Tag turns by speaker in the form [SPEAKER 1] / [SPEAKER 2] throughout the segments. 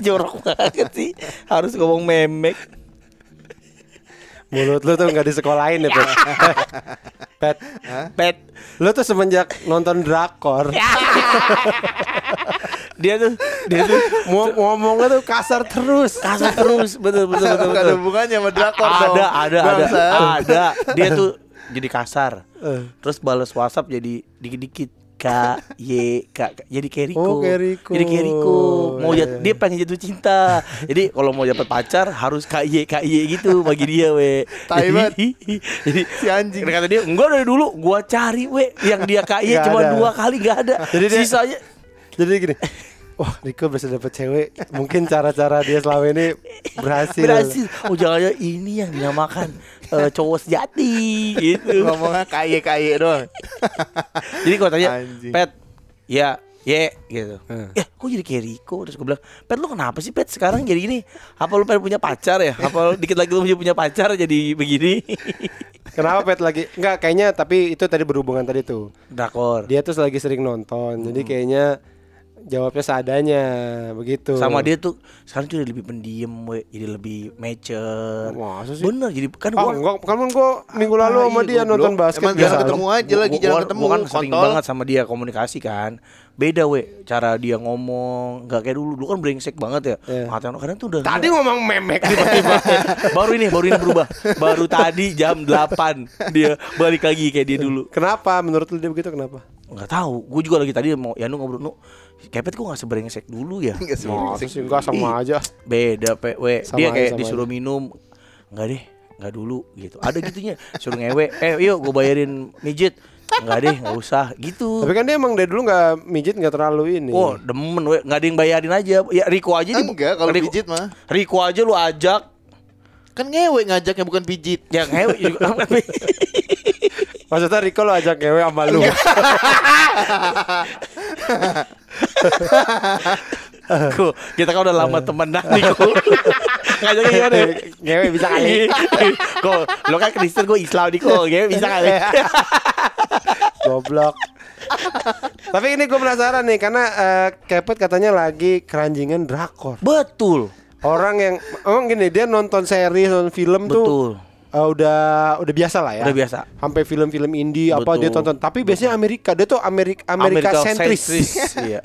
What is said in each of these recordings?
[SPEAKER 1] Jorok banget sih. Harus ngomong memek.
[SPEAKER 2] Mulut lu tuh nggak disekolahin ya, Pet. Pet.
[SPEAKER 1] Pet.
[SPEAKER 2] Lu tuh semenjak nonton drakor,
[SPEAKER 1] Dia tuh dia tuh
[SPEAKER 2] mau ngomongnya tuh kasar terus.
[SPEAKER 1] kasar terus. Betul betul betul.
[SPEAKER 3] Gak ada
[SPEAKER 1] betul.
[SPEAKER 3] hubungannya sama drakor dong.
[SPEAKER 1] ada ada ada
[SPEAKER 3] Bangsa.
[SPEAKER 1] ada dia tuh jadi kasar
[SPEAKER 2] Eh.
[SPEAKER 1] terus balas WhatsApp jadi dikit-dikit K Y K jadi kayak Riko.
[SPEAKER 2] Oh, kayak Riko.
[SPEAKER 1] jadi kayak Riko mau
[SPEAKER 2] Iya,
[SPEAKER 1] jat- dia pengen jatuh cinta jadi kalau mau dapat pacar harus K Y K Y gitu bagi dia we
[SPEAKER 3] Tai banget.
[SPEAKER 1] jadi
[SPEAKER 3] Si anjing.
[SPEAKER 1] kata dia enggak dari dulu gua cari we yang dia K Y cuma
[SPEAKER 2] ada.
[SPEAKER 1] dua kali nggak ada
[SPEAKER 2] Jadi dia-
[SPEAKER 1] sisanya
[SPEAKER 2] Jadi gini, wah Riko bisa dapet cewek. Mungkin cara-cara dia selama ini berhasil.
[SPEAKER 1] berhasil oh jangan ini yang dinamakan eh, cowok sejati gitu
[SPEAKER 3] Ngomongnya kaye kaye doang.
[SPEAKER 1] Jadi kalau tanya
[SPEAKER 3] Anjing.
[SPEAKER 1] Pet Ya Ye gitu
[SPEAKER 2] Hmm.
[SPEAKER 1] Ya kok jadi kayak Riko Terus gue bilang Pet lu kenapa sih Pet sekarang jadi gini Apa lu pengen punya pacar ya Apa lu dikit lagi lu punya pacar jadi begini
[SPEAKER 2] Kenapa Pet lagi? Enggak, kayaknya tapi itu tadi berhubungan tadi tuh.
[SPEAKER 1] Drakor
[SPEAKER 2] Dia tuh lagi sering nonton. Jadi kayaknya jawabnya seadanya begitu.
[SPEAKER 1] Sama dia tuh Sekarang tuh udah lebih pendiam we. Jadi lebih mature
[SPEAKER 2] Masa sih?
[SPEAKER 1] Bener jadi kan
[SPEAKER 2] Ah,
[SPEAKER 1] gua
[SPEAKER 2] enggak, kan gua minggu lalu sama dia nonton basket
[SPEAKER 3] Emang
[SPEAKER 2] biasa.
[SPEAKER 3] jarang ketemu aja lagi
[SPEAKER 1] Gua- gua-
[SPEAKER 3] ketemu
[SPEAKER 1] gua kan sering banget sama dia komunikasi kan Beda we. Cara dia ngomong Gak kayak dulu. Dulu kan brengsek banget ya.
[SPEAKER 2] Iya.
[SPEAKER 1] Ngatain orang, kadang tuh udah
[SPEAKER 2] Tadi ngomong memek tiba-tiba.
[SPEAKER 1] baru ini baru ini berubah. Baru tadi jam 8 dia balik lagi kayak dia dulu.
[SPEAKER 2] Kenapa? Menurut lu dia begitu kenapa?
[SPEAKER 1] nggak tahu. Gue juga lagi tadi mau Yanu ngobrol nu kepet kok nggak sebrengsek dulu ya?
[SPEAKER 3] Sih.
[SPEAKER 2] Masa sih enggak sama aja.
[SPEAKER 1] beda pe we.
[SPEAKER 2] Sama
[SPEAKER 1] dia
[SPEAKER 2] aja,
[SPEAKER 1] kayak
[SPEAKER 2] sama
[SPEAKER 1] disuruh minum nggak deh nggak dulu gitu. Ada gitunya. Suruh ngewe. Eh yuk gue bayarin mijit nggak deh nggak usah gitu
[SPEAKER 2] Tapi kan dia emang dari dulu nggak mijit nggak terlalu ini.
[SPEAKER 1] Oh demen we nggak ada yang bayarin aja ya Riko aja di-
[SPEAKER 3] Enggak kalau
[SPEAKER 1] Riko-
[SPEAKER 3] pijit mah.
[SPEAKER 1] Riko aja lu ajak
[SPEAKER 3] Kan ngewe ngajaknya bukan pijit.
[SPEAKER 1] ya ngewe juga
[SPEAKER 2] Maksudnya Riko lo ajak ngewe sama lu.
[SPEAKER 1] Ku, kita kan udah lama temenan nih ku. Ngajaknya gimana?
[SPEAKER 2] ngewe bisa kali.
[SPEAKER 1] Kok lo kan Kristen gue Islam nih kok. Gimana bisa kali?
[SPEAKER 2] Goblok. Tapi ini gue penasaran nih karena eh, Kepet katanya lagi keranjingan drakor.
[SPEAKER 1] Betul.
[SPEAKER 2] Orang yang emang gini dia nonton series nonton film tuh
[SPEAKER 1] Betul.
[SPEAKER 2] eh, udah udah biasa lah ya.
[SPEAKER 1] Udah biasa.
[SPEAKER 2] Sampai film-film indie apa
[SPEAKER 1] Betul.
[SPEAKER 2] dia tonton. Tapi biasanya Amerika dia tuh Amerika Amerika, sentris.
[SPEAKER 1] Iya.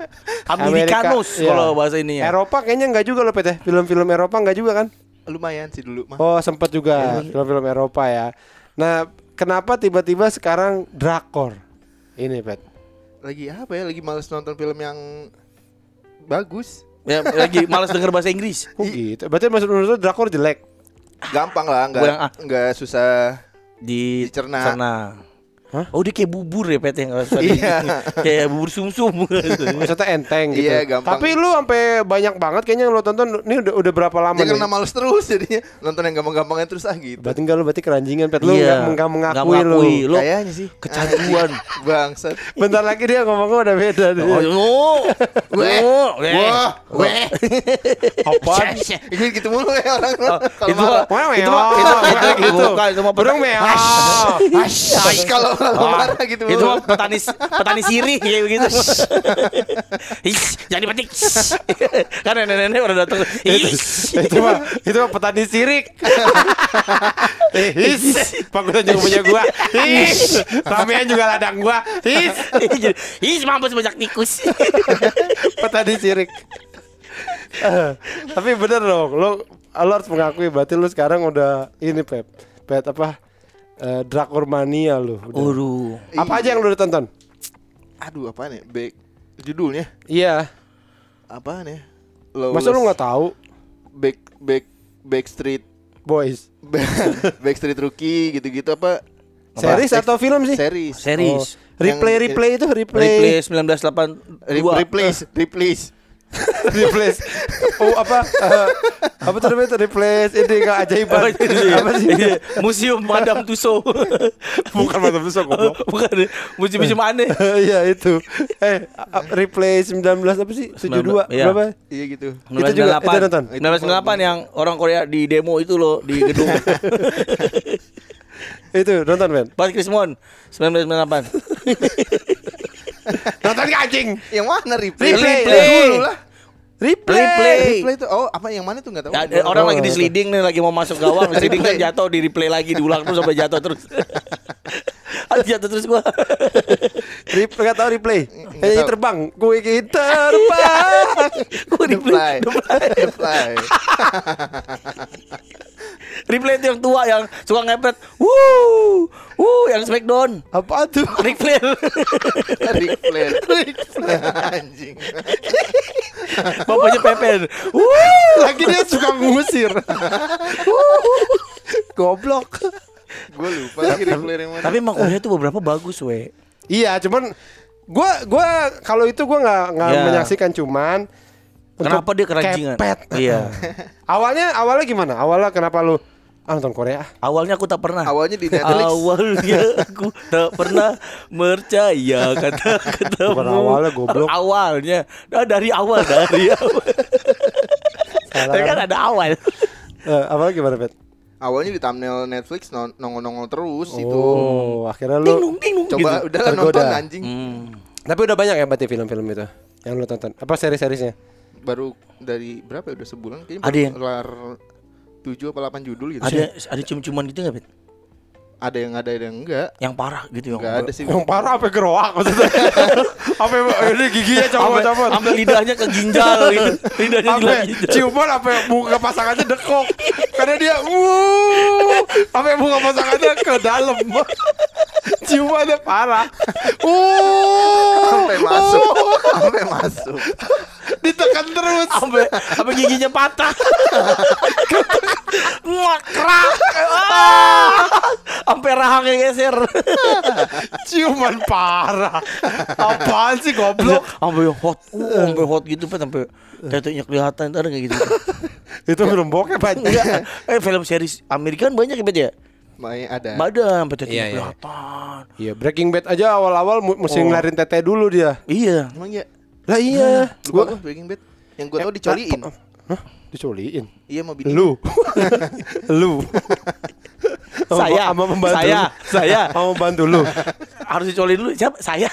[SPEAKER 1] Amerikanus
[SPEAKER 2] iya.
[SPEAKER 1] kalau bahasa ini ya.
[SPEAKER 2] Eropa kayaknya enggak juga loh Pet ya. Film-film Eropa enggak juga kan?
[SPEAKER 3] Lumayan sih dulu mah.
[SPEAKER 2] Oh sempat juga
[SPEAKER 1] Iya.
[SPEAKER 2] film-film Eropa ya. Nah kenapa tiba-tiba sekarang drakor? Ini Pet.
[SPEAKER 3] Lagi apa ya? Lagi males nonton film yang bagus.
[SPEAKER 1] Ya, lagi malas denger bahasa Inggris.
[SPEAKER 2] Oh gitu. Berarti maksud menurut lu drakor jelek?
[SPEAKER 3] Gampang lah, enggak enggak susah.
[SPEAKER 1] Di
[SPEAKER 3] Dicerna.
[SPEAKER 1] cerna.
[SPEAKER 2] Hah?
[SPEAKER 1] Oh dia kayak bubur ya pet yang
[SPEAKER 3] Iya.
[SPEAKER 1] kayak bubur sumsum
[SPEAKER 2] Maksudnya enteng gitu.
[SPEAKER 3] Iya, gampang.
[SPEAKER 2] Tapi lu sampai banyak banget kayaknya yang lu tonton ini udah udah berapa lama
[SPEAKER 3] Dia
[SPEAKER 2] nih?
[SPEAKER 3] karena males terus jadinya nonton yang gampang-gampangnya terus ah gitu.
[SPEAKER 2] Berarti enggak lu berarti keranjingan Pet lu
[SPEAKER 1] Iya.
[SPEAKER 2] enggak
[SPEAKER 1] Nggak
[SPEAKER 2] mengakui lu.
[SPEAKER 1] mengakui. Lu
[SPEAKER 3] Kayaknya sih
[SPEAKER 1] kecanduan.
[SPEAKER 3] bangsat.
[SPEAKER 2] Bentar lagi dia ngomongnya udah beda nih.
[SPEAKER 1] Oh,
[SPEAKER 3] Weh.
[SPEAKER 1] weh.
[SPEAKER 3] Weh.
[SPEAKER 2] Apaan?
[SPEAKER 3] Gitu gitu mulu ya orang
[SPEAKER 1] Oh,
[SPEAKER 3] kalau
[SPEAKER 1] itu
[SPEAKER 3] marah.
[SPEAKER 1] mah-
[SPEAKER 2] Wah,
[SPEAKER 1] itu
[SPEAKER 2] meo.
[SPEAKER 1] mah itu mah
[SPEAKER 2] Gitu.
[SPEAKER 1] gitu. Bukan, itu mah
[SPEAKER 2] Burung
[SPEAKER 1] petani-
[SPEAKER 2] meo.
[SPEAKER 3] Kalau marah gitu
[SPEAKER 1] Itu mah petani petani sirih kayak begitu. Ish, jangan dipetik. kan nenek-nenek udah datang.
[SPEAKER 2] Itu mah itu mah petani sirik. His, bagusan juga punya gua. His, ramean juga ladang gua. His,
[SPEAKER 1] Ish, mampus banyak tikus.
[SPEAKER 2] petani sirik. Eh, tapi bener dong, lo lo harus mengakui berarti lu sekarang udah ini Pep. Pep apa? Eh, drakor mania lu. udah. Apa aja yang lu udah tonton?
[SPEAKER 3] Aduh, apaan ya? Back judulnya
[SPEAKER 2] Iya.
[SPEAKER 3] apaan ya? Lawless-
[SPEAKER 2] Masa lu nggak tahu,
[SPEAKER 3] back back Backstreet
[SPEAKER 2] boys?
[SPEAKER 3] Backstreet Rookie gitu-gitu apa?
[SPEAKER 2] Series atau film sih?
[SPEAKER 3] Series.
[SPEAKER 1] Series.
[SPEAKER 2] Oh, replay
[SPEAKER 3] Yang-
[SPEAKER 2] replay itu replay.
[SPEAKER 1] Replay 1982.
[SPEAKER 3] Re- replace, replace.
[SPEAKER 2] oh apa eh, apa tuh namanya itu replace ini keajaiban apa sih
[SPEAKER 1] Iya, Museum Madame Tussauds.
[SPEAKER 2] bukan mata besok goblok
[SPEAKER 1] Bukan museum-museum aneh.
[SPEAKER 2] iya itu eh replace 19 apa sih 72
[SPEAKER 1] Iya.
[SPEAKER 2] berapa
[SPEAKER 3] Iya gitu.
[SPEAKER 2] Itu juga- itu nonton?
[SPEAKER 1] 1998 yang orang Korea di demo itu loh di gedung
[SPEAKER 2] itu nonton men
[SPEAKER 1] Pas Krismon 1998
[SPEAKER 2] nonton anjing
[SPEAKER 3] Yang mana replay?
[SPEAKER 2] Replay.
[SPEAKER 3] Dulu lah.
[SPEAKER 2] Replay.
[SPEAKER 1] Replay.
[SPEAKER 3] Replay itu oh apa yang mana tuh nggak tahu.
[SPEAKER 1] Ya, eh, orang
[SPEAKER 2] Oh,
[SPEAKER 1] lagi di
[SPEAKER 2] betul.
[SPEAKER 1] sliding nih lagi mau masuk gawang, sliding kan
[SPEAKER 3] Replay.
[SPEAKER 1] jatuh di replay lagi diulang terus sampai jatuh terus. Aduh, jatuh terus gua.
[SPEAKER 2] Replay nggak tahu replay. Kayaknya
[SPEAKER 3] tahu.
[SPEAKER 2] terbang. Gue ingin terbang.
[SPEAKER 1] Gua
[SPEAKER 3] The
[SPEAKER 1] replay.
[SPEAKER 3] Fly.
[SPEAKER 1] Replay itu yang tua yang suka ngepet. Wuh. Wuh, yang Smackdown.
[SPEAKER 2] Apa tuh?
[SPEAKER 1] Ric Flair.
[SPEAKER 3] Ric Flair. Ric Flair. Anjing.
[SPEAKER 1] Bapaknya Pepen. Wuh.
[SPEAKER 2] Lagi dia suka ngusir. Goblok.
[SPEAKER 3] Gue lupa lagi Ric Flair yang mana.
[SPEAKER 1] Tapi emang Korea tuh beberapa bagus, we.
[SPEAKER 2] Iya, cuman gua gua kalau itu gua nggak nggak
[SPEAKER 1] Ya.
[SPEAKER 2] menyaksikan cuman
[SPEAKER 1] Kenapa dia keranjingan?
[SPEAKER 2] kepet.
[SPEAKER 1] Iya.
[SPEAKER 2] awalnya awalnya gimana? Awalnya kenapa lu ah, nonton Korea?
[SPEAKER 1] Awalnya aku tak pernah.
[SPEAKER 3] Awalnya di Netflix.
[SPEAKER 1] Awalnya aku tak pernah percaya kata ketemu.
[SPEAKER 2] Bukan awalnya, goblok.
[SPEAKER 1] Awalnya, nah, dari awal dari awal.
[SPEAKER 2] Salah
[SPEAKER 1] Tapi kan
[SPEAKER 2] kan?
[SPEAKER 1] ada awal.
[SPEAKER 2] Eh, awalnya gimana, Pet?
[SPEAKER 3] Awalnya di thumbnail Netflix non- nongol-nongol terus itu.
[SPEAKER 2] Oh, akhirnya
[SPEAKER 1] Ding
[SPEAKER 2] lu
[SPEAKER 1] dong, ding dong.
[SPEAKER 3] Coba
[SPEAKER 1] gitu.
[SPEAKER 3] udah nonton anjing.
[SPEAKER 1] Hmm.
[SPEAKER 2] Tapi udah banyak ya berarti film-film itu yang lu tonton. Apa seri-serisnya?
[SPEAKER 3] Baru dari berapa ya? Udah sebulan kayaknya
[SPEAKER 1] Ada
[SPEAKER 3] baru
[SPEAKER 1] yang-
[SPEAKER 3] kelar 7 apa 8 judul gitu.
[SPEAKER 1] Ada ada cium-ciuman gitu nggak, Bet?
[SPEAKER 3] Ada yang ada ada yang enggak.
[SPEAKER 1] Yang parah gitu yang
[SPEAKER 3] Enggak ada sih.
[SPEAKER 2] Yang parah apa geroak maksudnya? apa ini giginya copot-copot?
[SPEAKER 1] Sampai lidahnya ke ginjal gitu. Lidahnya
[SPEAKER 2] Sampai
[SPEAKER 1] ke ginjal.
[SPEAKER 2] ciuman apa muka pasangannya dekok karena dia uh sampai muka pasangannya ke dalam ciumannya parah uh
[SPEAKER 3] Sampai masuk. Sampai masuk.
[SPEAKER 2] Ditekan terus
[SPEAKER 1] sampai sampai giginya patah. Muak kerak. Ah! Sampai rahangnya geser.
[SPEAKER 2] ciuman parah apaan sih goblok
[SPEAKER 1] Sampai hot. Uh, sampai hot gitu, Pak, sampai tetenya kelihatan ada enggak gitu?
[SPEAKER 2] itu belum bokep aja
[SPEAKER 1] Enggak. Eh film series Amerika kan banyak ya, ya?
[SPEAKER 3] Main ada.
[SPEAKER 1] Ada sampai tetenya
[SPEAKER 2] Iya, iya.
[SPEAKER 1] kelihatan.
[SPEAKER 2] iya Breaking Bad aja awal-awal mesti
[SPEAKER 1] Oh.
[SPEAKER 2] ngelarin tete dulu dia
[SPEAKER 1] Iya.
[SPEAKER 3] Emang ya?
[SPEAKER 2] Lah iya
[SPEAKER 3] Lupa gua Breaking Bad. Yang gua tahu dicoliin.
[SPEAKER 2] Hah? Dicoliin?
[SPEAKER 3] Iya mau bini.
[SPEAKER 2] Lu Lu Sama-
[SPEAKER 1] Saya,
[SPEAKER 2] sama pembantu
[SPEAKER 1] saya, saya.
[SPEAKER 2] Sama pembantu lu
[SPEAKER 1] Harus dicolin dulu. Siapa? Saya.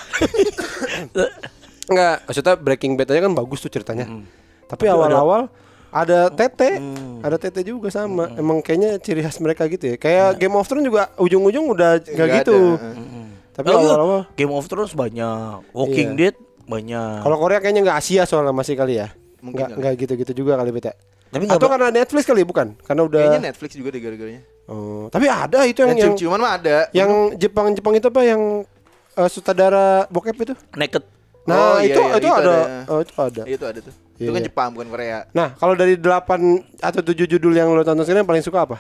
[SPEAKER 2] Enggak, maksudnya Breaking Bad aja kan bagus tuh ceritanya.
[SPEAKER 1] Mm.
[SPEAKER 2] Tapi awal-awal ada tete,
[SPEAKER 1] Mm.
[SPEAKER 2] ada tete juga sama. Emang kayaknya ciri khas mereka gitu ya. Kayak Game of Thrones juga ujung-ujung udah nggak
[SPEAKER 3] Nggak
[SPEAKER 2] gitu.
[SPEAKER 3] ada.
[SPEAKER 2] Tapi awal-awal
[SPEAKER 1] Game of Thrones banyak. Walking
[SPEAKER 2] Iya.
[SPEAKER 1] Dead banyak.
[SPEAKER 2] kalau Korea kayaknya nggak Asia soalnya masih kali ya.
[SPEAKER 3] Mungkin
[SPEAKER 2] Nggak gitu-gitu juga kali beta.
[SPEAKER 1] Tapi
[SPEAKER 2] Atau karena Netflix kali bukan? Karena udah
[SPEAKER 3] Kayaknya Netflix juga deh gara-garanya.
[SPEAKER 2] Oh, tapi ada itu yang
[SPEAKER 3] Yang cium-ciuman mah ada.
[SPEAKER 2] yang Jepang-Jepang itu apa yang eh, sutradara bokep itu?
[SPEAKER 1] naked.
[SPEAKER 2] Nah,
[SPEAKER 3] Oh, iya,
[SPEAKER 2] itu,
[SPEAKER 3] iya,
[SPEAKER 2] itu
[SPEAKER 3] itu
[SPEAKER 2] ada.
[SPEAKER 3] ada.
[SPEAKER 2] Oh, itu ada.
[SPEAKER 3] Itu ada tuh.
[SPEAKER 2] Iya,
[SPEAKER 3] Itu kan
[SPEAKER 2] iya.
[SPEAKER 3] Jepang bukan Korea.
[SPEAKER 2] Nah, kalau dari 8 atau 7 judul yang lo tonton sekarang yang paling suka apa?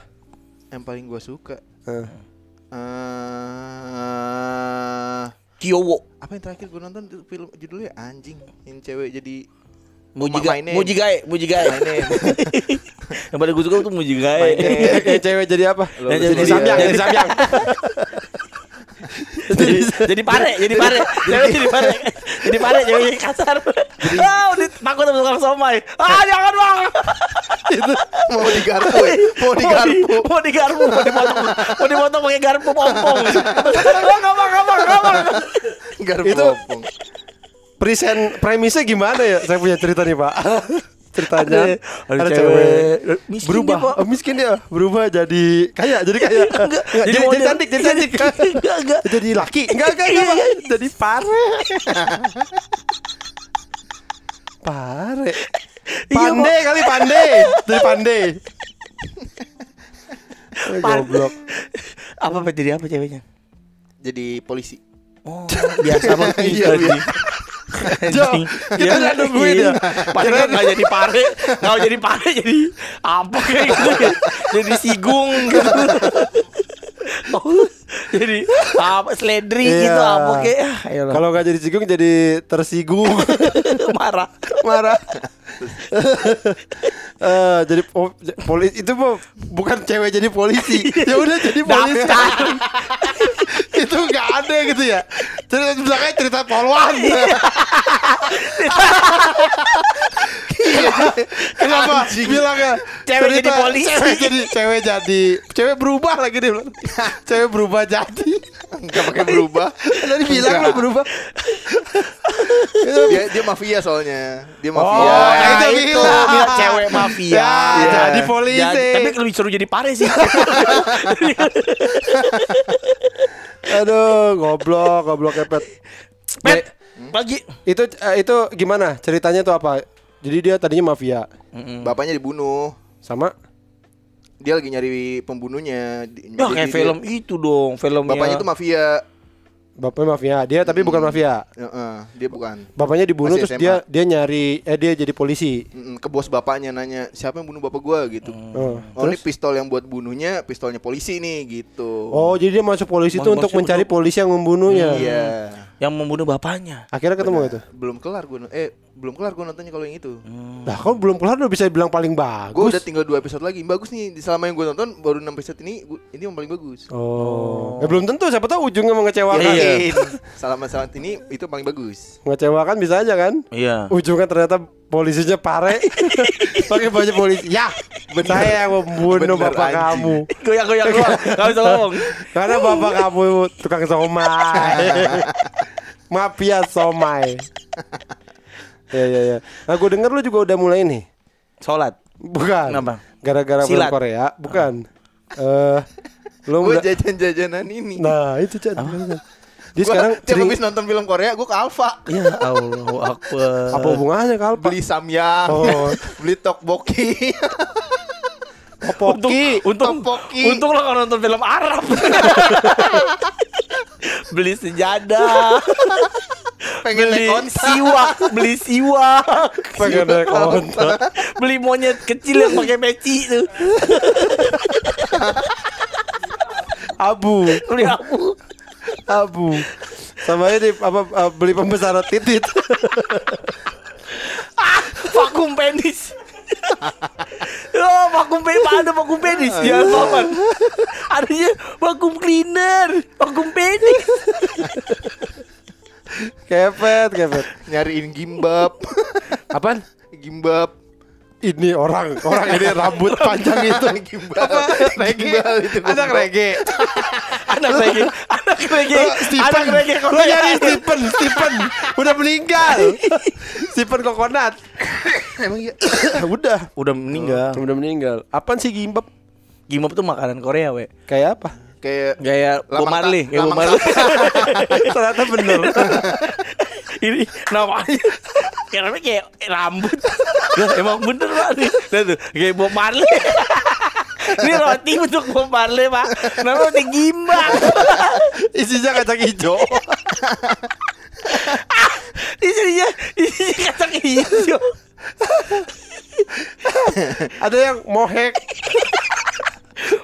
[SPEAKER 3] Yang paling gua suka
[SPEAKER 2] Eh,
[SPEAKER 3] eh
[SPEAKER 1] Kyowo.
[SPEAKER 3] apa yang terakhir gua nonton film judulnya anjing yang cewek jadi
[SPEAKER 1] Mujiga. Mujigae, Mujigae.
[SPEAKER 3] Name.
[SPEAKER 1] yang paling gue suka tuh Mujigae.
[SPEAKER 2] Yang cewek jadi apa?
[SPEAKER 1] Yang jadi
[SPEAKER 2] samyang,
[SPEAKER 3] ya.
[SPEAKER 2] jadi samyang.
[SPEAKER 1] Jadi, jadi pare, jadi pare. Jadi pare. Jadi pare, jadi kasar. Ah, udah takut sama tukang somai. Ah, jangan bang.
[SPEAKER 3] itu mau digarpu ya? mau
[SPEAKER 1] Mau di-
[SPEAKER 3] digarpu
[SPEAKER 1] Mau digarpu, mau dipotong, mau dipotong pakai garpu pompong. Nggak bang, nggak bang.
[SPEAKER 3] garpu opung.
[SPEAKER 2] Present premisnya gimana ya? Saya punya cerita nih, Pak. Ceritanya
[SPEAKER 1] Ada- ada cewek. Miskin
[SPEAKER 2] berubah,
[SPEAKER 1] dia.
[SPEAKER 2] Oh, miskin dia, berubah jadi kaya, jadi kaya. Enggak,
[SPEAKER 1] Jadi
[SPEAKER 2] jadi, jadi cantik, jadi cantik.
[SPEAKER 1] Enggak, enggak.
[SPEAKER 2] jadi laki. Enggak, enggak, enggak, Pak. Jadi pare. pare.
[SPEAKER 1] Iya,
[SPEAKER 2] Pandai kali pandai. Jadi pandai. Eh,
[SPEAKER 1] Pan-
[SPEAKER 2] Goblok.
[SPEAKER 1] Apa jadi apa ceweknya?
[SPEAKER 3] jadi polisi
[SPEAKER 1] Oh, biasa banget.
[SPEAKER 3] Iya,
[SPEAKER 1] anjing.
[SPEAKER 2] Jo, kita nggak nungguin ya.
[SPEAKER 1] Padahal kan nggak jadi pare, nggak jadi pare jadi apa kayak gitu ya. Jadi sigung gitu. Oh, jadi apa seledri
[SPEAKER 2] Iya.
[SPEAKER 1] gitu apa kayak ah, ayolah.
[SPEAKER 2] Kalau nggak jadi sigung jadi tersinggung.
[SPEAKER 1] marah.
[SPEAKER 2] marah. Eh, jadi po- polisi itu mah bukan cewek jadi polisi. ya udah jadi polisi. Itu nggak ada gitu ya. Cerita belakangnya cerita polwan. Kenapa bilangnya
[SPEAKER 1] Cewek jadi
[SPEAKER 2] cerita
[SPEAKER 1] polisi.
[SPEAKER 2] Cewek jadi cewek jadi cewek berubah lagi dia bilang. Cewek berubah jadi.
[SPEAKER 3] nggak pakai berubah
[SPEAKER 2] Tadi bilang lo berubah.
[SPEAKER 3] dia dia mafia soalnya. Dia
[SPEAKER 2] Oh,
[SPEAKER 3] mafia.
[SPEAKER 2] nah itu
[SPEAKER 1] itu
[SPEAKER 2] bilang.
[SPEAKER 1] dia cewek mafia.
[SPEAKER 2] Ya,
[SPEAKER 3] Iya.
[SPEAKER 2] jadi polisi.
[SPEAKER 1] Jadi- tapi lebih seru jadi pare sih.
[SPEAKER 2] Aduh, goblok, goblok kepet.
[SPEAKER 1] Pet, pagi.
[SPEAKER 2] Itu eh, itu gimana? Ceritanya tuh apa? Jadi dia tadinya mafia
[SPEAKER 3] Bapaknya dibunuh.
[SPEAKER 2] sama
[SPEAKER 3] Dia lagi nyari pembunuhnya. Di-
[SPEAKER 1] Ya
[SPEAKER 3] jadi
[SPEAKER 1] kayak
[SPEAKER 3] dia-
[SPEAKER 1] film itu dong, filmnya.
[SPEAKER 3] Bapaknya tuh mafia.
[SPEAKER 2] bapaknya mafia. Dia tapi bukan mafia.
[SPEAKER 3] Heeh, dia bukan.
[SPEAKER 2] Bapaknya dibunuh
[SPEAKER 3] Masih
[SPEAKER 2] terus
[SPEAKER 3] SMA.
[SPEAKER 2] dia dia nyari eh dia jadi polisi.
[SPEAKER 3] Mm, ke bos bapaknya nanya siapa yang bunuh bapak gua gitu.
[SPEAKER 2] Oh,
[SPEAKER 3] Oh ini pistol yang buat bunuhnya pistolnya polisi nih gitu.
[SPEAKER 2] Oh, jadi dia masuk polisi itu untuk mencari polisi yang membunuhnya.
[SPEAKER 3] Iya.
[SPEAKER 1] Yang membunuh bapaknya.
[SPEAKER 2] Akhirnya ketemu itu.
[SPEAKER 3] Belum kelar gua eh belum kelar gua nontonnya kalau yang itu.
[SPEAKER 2] Nah, kau belum kelar udah bisa bilang paling
[SPEAKER 3] Gue
[SPEAKER 2] bagus.
[SPEAKER 3] udah tinggal dua episode lagi. Bagus nih. Di selama yang gue nonton baru 6 episode ini gua- ini yang paling bagus.
[SPEAKER 2] Oh. Ya belum tentu siapa tahu ujungnya mengecewakan.
[SPEAKER 1] Iya.
[SPEAKER 3] Selama saat ini itu paling bagus.
[SPEAKER 2] Mengecewakan bisa aja kan?
[SPEAKER 1] Iya.
[SPEAKER 2] Ujungnya ternyata polisinya pare pakai baju polisi. Ya, saya yang membunuh
[SPEAKER 3] Bener,
[SPEAKER 2] bapak
[SPEAKER 3] anjing.
[SPEAKER 2] kamu.
[SPEAKER 1] Goyang-goyang doang. Enggak bisa ngomong.
[SPEAKER 2] Karena bapak kamu tukang somai. Mafia somai. ya ya ya. Nah, gue denger lu juga udah mulai nih.
[SPEAKER 1] Sholat.
[SPEAKER 2] Bukan.
[SPEAKER 1] Kenapa?
[SPEAKER 2] Gara-gara film. Korea, bukan. Eh, lu
[SPEAKER 3] Gue
[SPEAKER 2] udah
[SPEAKER 3] jajan-jajanan ini.
[SPEAKER 2] Nah, itu Chan.
[SPEAKER 3] Gua
[SPEAKER 2] sekarang
[SPEAKER 3] tiap habis nonton film Korea gue ke Alfa.
[SPEAKER 1] Ya Allahu Akbar.
[SPEAKER 2] apa hubungannya Kalpa?
[SPEAKER 3] Beli samyang,
[SPEAKER 2] Oh.
[SPEAKER 3] beli tteokbokki.
[SPEAKER 2] Poki.
[SPEAKER 1] Untung,
[SPEAKER 3] Tteokbokki.
[SPEAKER 1] untung lo kalau nonton film Arab. beli sejadah,
[SPEAKER 3] Pengen
[SPEAKER 1] beli
[SPEAKER 3] naik onta.
[SPEAKER 1] siwak, beli siwak,
[SPEAKER 2] Pengen naik onta.
[SPEAKER 1] beli monyet kecil yang pakai peci tuh.
[SPEAKER 2] Abu.
[SPEAKER 1] Beli aku.
[SPEAKER 2] Abu. Sama ini apa eh, beli pembesaran titit.
[SPEAKER 1] vakum penis. Oh, vakum penis, ada vakum penis ya, paman. Adanya vakum cleaner, vakum penis.
[SPEAKER 2] kepet, kepet.
[SPEAKER 3] Nyariin gimbap.
[SPEAKER 2] Apaan?
[SPEAKER 3] gimbap.
[SPEAKER 2] Ini orang, orang ini rambut panjang itu.
[SPEAKER 3] gimbal.
[SPEAKER 2] Reggae.
[SPEAKER 3] Gimbal itu
[SPEAKER 2] Anak
[SPEAKER 3] gimbal.
[SPEAKER 2] reggae.
[SPEAKER 1] Anak reggae, anak reggae,
[SPEAKER 2] Stephen.
[SPEAKER 1] anak reggae
[SPEAKER 2] Lu
[SPEAKER 1] Korea.
[SPEAKER 2] nyari Stephen, Stephen. Udah meninggal. Stephen Kokonat.
[SPEAKER 3] Emang iya.
[SPEAKER 2] Udah.
[SPEAKER 1] Udah meninggal.
[SPEAKER 2] Udah meninggal. Apaan sih gimbap?
[SPEAKER 1] Gimbap tuh makanan Korea, we.
[SPEAKER 2] Kayak apa?
[SPEAKER 3] Kayak
[SPEAKER 1] Gaya Bob Marley, kayak Bob Marley.
[SPEAKER 2] Ternyata bener.
[SPEAKER 1] Ini namanya kayak namanya kayak rambut. Ya, emang bener pak nih. Lihat tuh, kayak Bob Marley. Ini roti untuk Bob Marley pak. Namanya roti gimbal.
[SPEAKER 2] Isinya kacang hijau.
[SPEAKER 1] Isinya, isinya kacang hijau.
[SPEAKER 2] Ada yang mohek.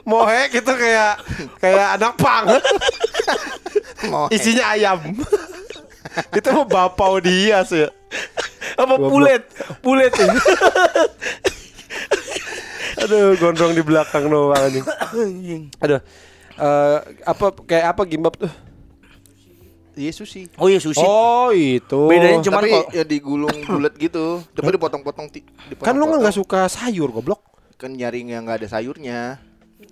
[SPEAKER 2] mohek itu kayak kayak anak pang. Isinya ayam. Itu mau bapau dia sih.
[SPEAKER 1] Apa
[SPEAKER 2] Goblok.
[SPEAKER 1] pulet? Pulet.
[SPEAKER 2] Aduh, gondrong di belakang doang ini. Aduh. eh, apa kayak apa gimbap tuh?
[SPEAKER 3] Iya sushi.
[SPEAKER 1] Oh iya sushi.
[SPEAKER 2] Oh, itu.
[SPEAKER 1] Bedanya Cuman
[SPEAKER 3] Tapi
[SPEAKER 1] kok-
[SPEAKER 3] ya digulung bulat gitu. Tapi dipotong-potong ti-
[SPEAKER 2] kan lu nggak suka sayur goblok.
[SPEAKER 3] kan nyari yang nggak ada sayurnya.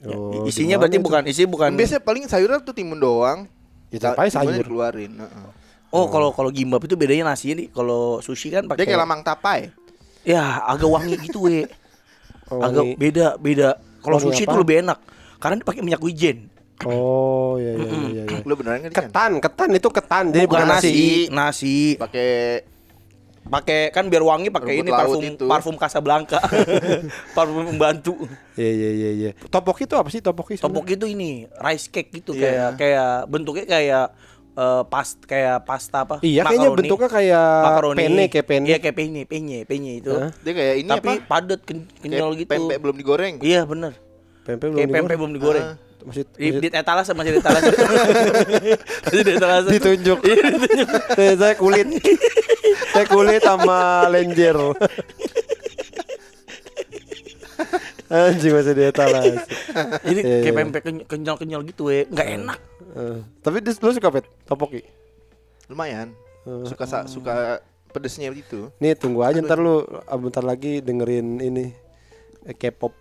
[SPEAKER 2] Oh,
[SPEAKER 1] Isinya berarti
[SPEAKER 2] itu?
[SPEAKER 1] bukan isi bukan.
[SPEAKER 3] Biasanya paling sayurnya tuh timun doang.
[SPEAKER 2] Ya,
[SPEAKER 3] Timunnya
[SPEAKER 2] sayur.
[SPEAKER 3] dikeluarin. heeh.
[SPEAKER 1] Oh kalau kalau gimbap itu bedanya nasi nih. Kalau sushi kan
[SPEAKER 3] Dia
[SPEAKER 1] pakai.
[SPEAKER 3] kayak lamang tapai.
[SPEAKER 1] Ya agak wangi gitu we.
[SPEAKER 2] Oh,
[SPEAKER 1] agak
[SPEAKER 2] wangi.
[SPEAKER 1] beda beda. Kalau sushi
[SPEAKER 2] apa?
[SPEAKER 1] itu lebih enak. Karena dia pakai minyak wijen.
[SPEAKER 2] Oh, iya iya iya iya.
[SPEAKER 3] Lu beneran kan?
[SPEAKER 2] Ketan, ketan itu ketan, jadi
[SPEAKER 1] Bukan
[SPEAKER 2] bukan nasi.
[SPEAKER 1] nasi.
[SPEAKER 3] Pakai
[SPEAKER 1] Pakai kan biar wangi pakai ini parfum
[SPEAKER 3] itu.
[SPEAKER 1] parfum Casablanca. parfum pembantu.
[SPEAKER 2] Iya iya iya iya. Topok itu apa sih topok itu?
[SPEAKER 1] Topok itu ini rice cake gitu
[SPEAKER 3] Iya.
[SPEAKER 1] kayak kayak bentuknya kayak eh, pas kayak pasta apa?
[SPEAKER 2] Iya, kayaknya
[SPEAKER 1] Makaroni.
[SPEAKER 2] bentuknya kayak
[SPEAKER 1] Makaroni.
[SPEAKER 2] penne, kayak penne.
[SPEAKER 1] Iya kayak penne, penye, penye itu.
[SPEAKER 2] Hah?
[SPEAKER 3] dia kayak ini
[SPEAKER 1] Tapi
[SPEAKER 3] apa?
[SPEAKER 1] padat ken- kenyal
[SPEAKER 3] Kayak
[SPEAKER 1] gitu.
[SPEAKER 3] Pempek belum digoreng.
[SPEAKER 1] Iya bener
[SPEAKER 2] Pempek belum
[SPEAKER 1] Kayak pempek
[SPEAKER 2] digoreng.
[SPEAKER 1] belum digoreng.
[SPEAKER 3] Ah.
[SPEAKER 2] Masih,
[SPEAKER 1] Di,
[SPEAKER 2] masih
[SPEAKER 1] di etalase masih di etalase. masih di etalase.
[SPEAKER 2] ditunjuk.
[SPEAKER 1] Iya, ditunjuk.
[SPEAKER 2] Saya kulit. saya kulit sama lenjer. Anjing masih di etalase.
[SPEAKER 1] Jadi
[SPEAKER 2] Iya,
[SPEAKER 1] kayak
[SPEAKER 2] iya.
[SPEAKER 1] pempek keny- kenyal-kenyal gitu ya. Enggak enak.
[SPEAKER 2] Eh, tapi dis- lu suka pet topoki?
[SPEAKER 3] Lumayan.
[SPEAKER 2] Eh,
[SPEAKER 3] Suka sa- suka pedesnya gitu.
[SPEAKER 2] Nih tunggu aja ntar lu ah, bentar lagi dengerin ini eh, K-pop.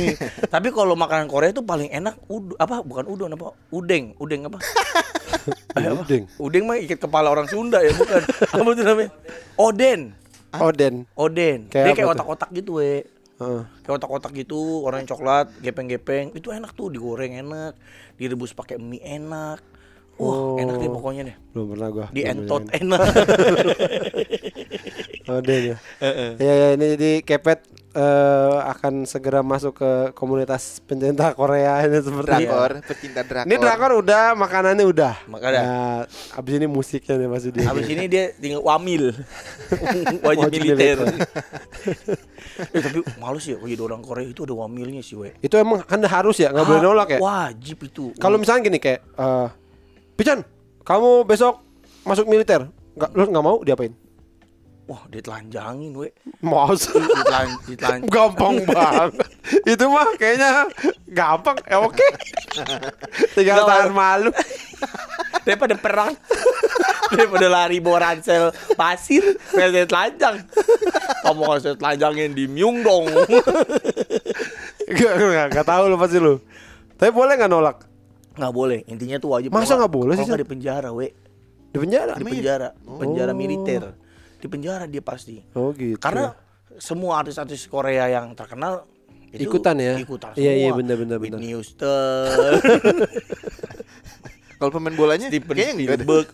[SPEAKER 1] Tapi kalau makanan Korea itu paling enak udu apa bukan udon apa? Udeng, udeng apa?
[SPEAKER 2] Udeng.
[SPEAKER 1] Udeng mah ikat kepala orang Sunda ya bukan. Apa tuh namanya? Oden.
[SPEAKER 2] Oden.
[SPEAKER 1] Oden.
[SPEAKER 2] Kayak
[SPEAKER 1] Dia kayak otak-otak gitu, we.
[SPEAKER 2] Heeh.
[SPEAKER 1] Kayak otak-otak gitu, warnanya coklat, gepeng-gepeng. Itu enak tuh, digoreng enak, direbus pakai mie enak. Wah,
[SPEAKER 2] Oh.
[SPEAKER 1] enak deh pokoknya deh.
[SPEAKER 2] Belum pernah gua.
[SPEAKER 1] Di entot enak.
[SPEAKER 2] Oden ya. Ya, ya ini jadi Kepet eh, akan segera masuk ke komunitas pencinta Korea ini seperti
[SPEAKER 3] Drakor, pecinta drakor.
[SPEAKER 2] Ini drakor udah, makanannya udah.
[SPEAKER 1] Makanan.
[SPEAKER 2] Nah, abis ini musiknya nih masih dia.
[SPEAKER 1] Habis ini dia tinggal wamil. Wajib militer. eh, tapi males ya kalau jadi orang Korea itu ada wamilnya sih, we.
[SPEAKER 2] Itu emang kan harus ya, nggak boleh nolak ya.
[SPEAKER 1] Wajib itu.
[SPEAKER 2] Kalau misalnya gini kayak, eh Pican, kamu besok masuk militer, nggak, lu nggak mau diapain?
[SPEAKER 1] Wah, ditelanjangin, we.
[SPEAKER 2] Masa?
[SPEAKER 1] Ditelan, ditelan,
[SPEAKER 2] gampang banget. Itu mah kayaknya gampang. Ya oke. Tinggal
[SPEAKER 1] Nggak,
[SPEAKER 2] tahan malu.
[SPEAKER 1] daripada perang daripada lari bawa ransel pasir saya telanjang kamu saya telanjangin di Myung dong
[SPEAKER 2] Gak, gak, gak tahu lu pasti lu. Tapi boleh nggak nolak?
[SPEAKER 1] nggak boleh intinya tuh wajib
[SPEAKER 2] Masa nggak boleh sih,
[SPEAKER 1] kalau di penjara we
[SPEAKER 2] Di penjara?
[SPEAKER 1] di penjara penjara
[SPEAKER 2] Oh.
[SPEAKER 1] militer di penjara dia pasti
[SPEAKER 2] Oh gitu.
[SPEAKER 1] karena semua artis-artis Korea yang terkenal itu
[SPEAKER 2] Ikutan ya?
[SPEAKER 1] ikutan
[SPEAKER 2] Iya, iya,
[SPEAKER 1] semua.
[SPEAKER 2] benar, benar, benar.
[SPEAKER 1] Whitney Houston
[SPEAKER 3] Kalau pemain bolanya
[SPEAKER 1] Steven
[SPEAKER 3] kayaknya.
[SPEAKER 1] Spielberg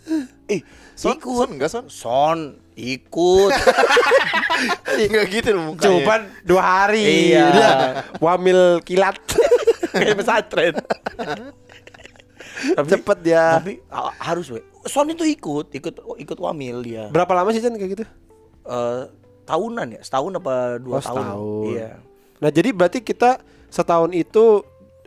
[SPEAKER 1] eh
[SPEAKER 3] Son,
[SPEAKER 1] ikut
[SPEAKER 3] Son enggak Son?
[SPEAKER 1] Son ikut
[SPEAKER 3] Enggak gitu loh mukanya.
[SPEAKER 2] Cuman dua hari.
[SPEAKER 1] Iya.
[SPEAKER 2] Dia wamil kilat.
[SPEAKER 1] kayak pesantren tapi
[SPEAKER 2] Cepet dia.
[SPEAKER 1] tapi ha- harus we Son itu ikut ikut ikut wamil dia
[SPEAKER 2] Berapa lama sih Chan kayak gitu?
[SPEAKER 1] Eh, tahunan ya setahun apa dua
[SPEAKER 2] Oh,
[SPEAKER 1] tahun
[SPEAKER 2] setahun.
[SPEAKER 1] iya
[SPEAKER 2] Nah jadi berarti kita setahun itu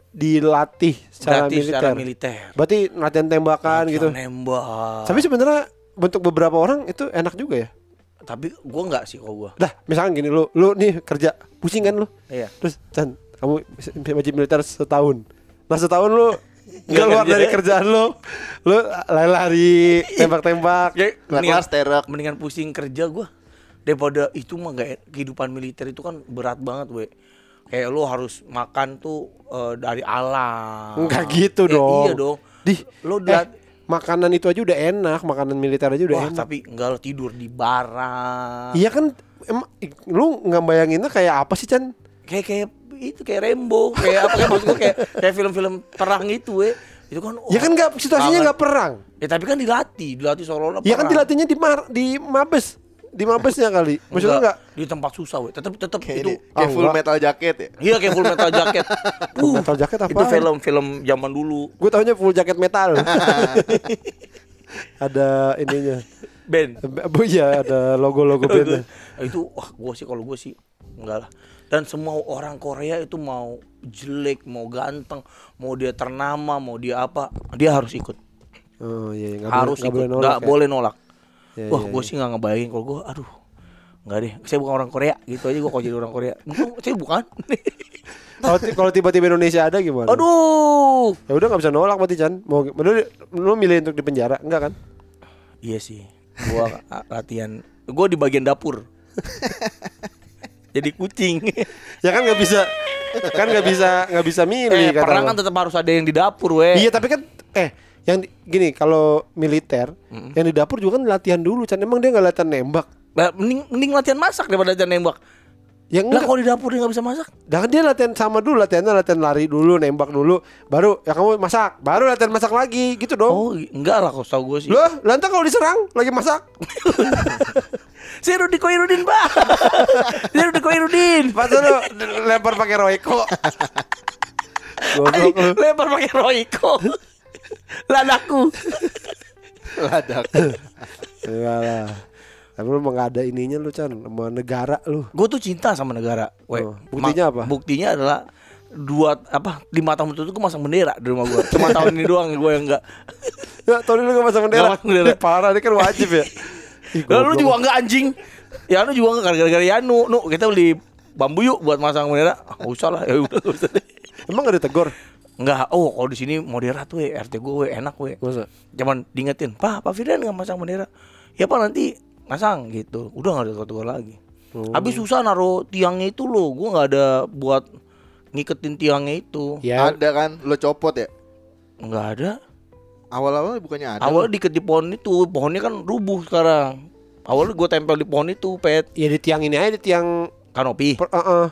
[SPEAKER 2] dilatih secara
[SPEAKER 1] Gratis
[SPEAKER 2] militer.
[SPEAKER 1] secara militer
[SPEAKER 2] Berarti latihan tembakan gitu.
[SPEAKER 1] nembak
[SPEAKER 2] Tapi sebenarnya bentuk beberapa orang itu enak juga ya.
[SPEAKER 1] tapi gua nggak sih kalau gua
[SPEAKER 2] Dah, misalkan gini lu, lu nih kerja pusing kan lu.
[SPEAKER 1] iya
[SPEAKER 2] Terus Chan, kamu wajib militer setahun. Nah setahun lu keluar
[SPEAKER 1] kerja.
[SPEAKER 2] dari kerjaan lu, lu lari-lari, tembak-tembak.
[SPEAKER 1] Ya, mendingan,
[SPEAKER 3] sterek.
[SPEAKER 1] mendingan pusing kerja gua daripada itu mah gak e- kehidupan militer itu kan berat banget we kayak lu harus makan tuh eh, dari alam
[SPEAKER 2] Enggak gitu
[SPEAKER 1] Eh,
[SPEAKER 2] dong.
[SPEAKER 1] iya dong
[SPEAKER 2] Di,
[SPEAKER 1] lu
[SPEAKER 2] eh,
[SPEAKER 1] lihat
[SPEAKER 2] makanan itu aja udah enak, makanan militer aja udah
[SPEAKER 1] Wah,
[SPEAKER 2] enak.
[SPEAKER 1] tapi enggak lo tidur di barak.
[SPEAKER 2] Iya kan, emang lu nggak bayanginnya kayak apa sih Chan?
[SPEAKER 1] Kayak kayak itu kayak Rembo, kayak apa kayak maksud gua kayak kayak film-film perang itu, we. Itu kan
[SPEAKER 2] Ya kan nggak situasinya nggak perang.
[SPEAKER 1] Ya tapi kan dilatih, dilatih seolah-olah
[SPEAKER 2] Ya kan dilatihnya di mar, di mabes, di mabesnya kali. Maksudnya nggak?
[SPEAKER 1] di tempat susah, we. Tetap tetap
[SPEAKER 3] Kayak
[SPEAKER 1] itu
[SPEAKER 3] ini, kayak
[SPEAKER 2] Oh,
[SPEAKER 3] full
[SPEAKER 2] enggak.
[SPEAKER 3] metal jacket ya.
[SPEAKER 1] Iya kayak full metal jacket.
[SPEAKER 2] Full Metal Jacket
[SPEAKER 1] Itu
[SPEAKER 2] apaan?
[SPEAKER 1] film-film zaman dulu.
[SPEAKER 2] Gue taunya full jaket metal. ada ininya.
[SPEAKER 1] Band.
[SPEAKER 2] Bu ya ada logo-logo bandnya.
[SPEAKER 1] itu wah gua sih kalau gua sih enggak lah. Dan semua orang Korea itu mau jelek, mau ganteng, mau dia ternama, mau dia apa, dia harus ikut.
[SPEAKER 2] Oh iya, iya, nggak
[SPEAKER 1] harus
[SPEAKER 2] boleh, nggak
[SPEAKER 1] ikut,
[SPEAKER 2] boleh nolak.
[SPEAKER 1] nggak
[SPEAKER 2] ya?
[SPEAKER 1] boleh nolak.
[SPEAKER 2] Ya,
[SPEAKER 1] Wah,
[SPEAKER 2] ya,
[SPEAKER 1] gue
[SPEAKER 2] ya.
[SPEAKER 1] sih nggak ngebayangin kalau gue, aduh, nggak deh. Saya bukan orang Korea, gitu aja gue kalau jadi orang Korea. Saya bukan.
[SPEAKER 2] Kalau ti- Kalau tiba-tiba Indonesia ada gimana?
[SPEAKER 1] aduh.
[SPEAKER 2] Ya udah nggak bisa nolak berarti Chan. Mau lu, lu milih untuk di penjara enggak kan?
[SPEAKER 1] Iya sih, gue latihan. Gue di bagian dapur. Jadi kucing.
[SPEAKER 2] Ya kan nggak bisa kan nggak bisa nggak bisa
[SPEAKER 1] eh,
[SPEAKER 2] milih kata
[SPEAKER 1] perang kan tetap harus ada yang di dapur, weh.
[SPEAKER 2] Iya tapi kan eh yang di- gini kalau militer yang di dapur juga kan latihan dulu Chan emang dia nggak latihan nembak
[SPEAKER 1] Nah, mending, mending latihan masak daripada latihan nembak.
[SPEAKER 2] yang
[SPEAKER 1] Lah kalau di dapur dia nggak bisa masak.
[SPEAKER 2] Dah kan dia latihan sama dulu latihannya latihan lari dulu nembak dulu baru ya kamu masak baru latihan masak lagi gitu dong
[SPEAKER 1] Oh, enggak lah kalau tahu gue sih.
[SPEAKER 2] Loh, lantas kalau diserang lagi masak.
[SPEAKER 1] Saya Rudi Koirudin, Pak. Saya Rudi Koirudin.
[SPEAKER 2] Pas lu lempar pakai Royco. Goblok lu.
[SPEAKER 1] Lempar pakai Royco. Ladaku.
[SPEAKER 3] Ladak.
[SPEAKER 2] Enggak lah. Tapi lu emang gak ada ininya lu Chan sama negara lu.
[SPEAKER 1] Gue tuh cinta sama negara. We.
[SPEAKER 2] Oh, buktinya apa?
[SPEAKER 1] Buktinya adalah dua apa lima tahun itu gue masang bendera di rumah gue. Cuma tahun ini doang gue yang enggak.
[SPEAKER 2] Ya, tahun ini lu gak masang bendera.
[SPEAKER 1] Nggak masang bendera.
[SPEAKER 2] Parah, ini kan wajib ya.
[SPEAKER 1] Lalu juga enggak anjing. Ya lu juga enggak gara-gara Yanu. Nu kita beli bambu yuk buat masang bendera. Enggak usah lah. Ya udah usah deh.
[SPEAKER 2] Emang gak ditegur?
[SPEAKER 1] Enggak, oh kalau di sini moderat we, RT gue we, enak we. Cuman diingetin, Pak, Pak Firdan nggak masang bendera. Ya Pak nanti masang gitu. Udah nggak ada tegur lagi.
[SPEAKER 2] Oh.
[SPEAKER 1] Habis susah naruh tiangnya itu loh. Gue nggak ada buat ngiketin tiangnya itu.
[SPEAKER 2] Ya,
[SPEAKER 3] Ada kan lo copot ya?
[SPEAKER 1] Nggak ada.
[SPEAKER 3] Awal-awal bukannya ada.
[SPEAKER 1] Awalnya diikat di pohon itu, pohonnya kan rubuh sekarang. Awalnya gue tempel di pohon itu, pet
[SPEAKER 2] Ya di tiang ini aja di tiang
[SPEAKER 1] kanopi.
[SPEAKER 2] per, uh-uh.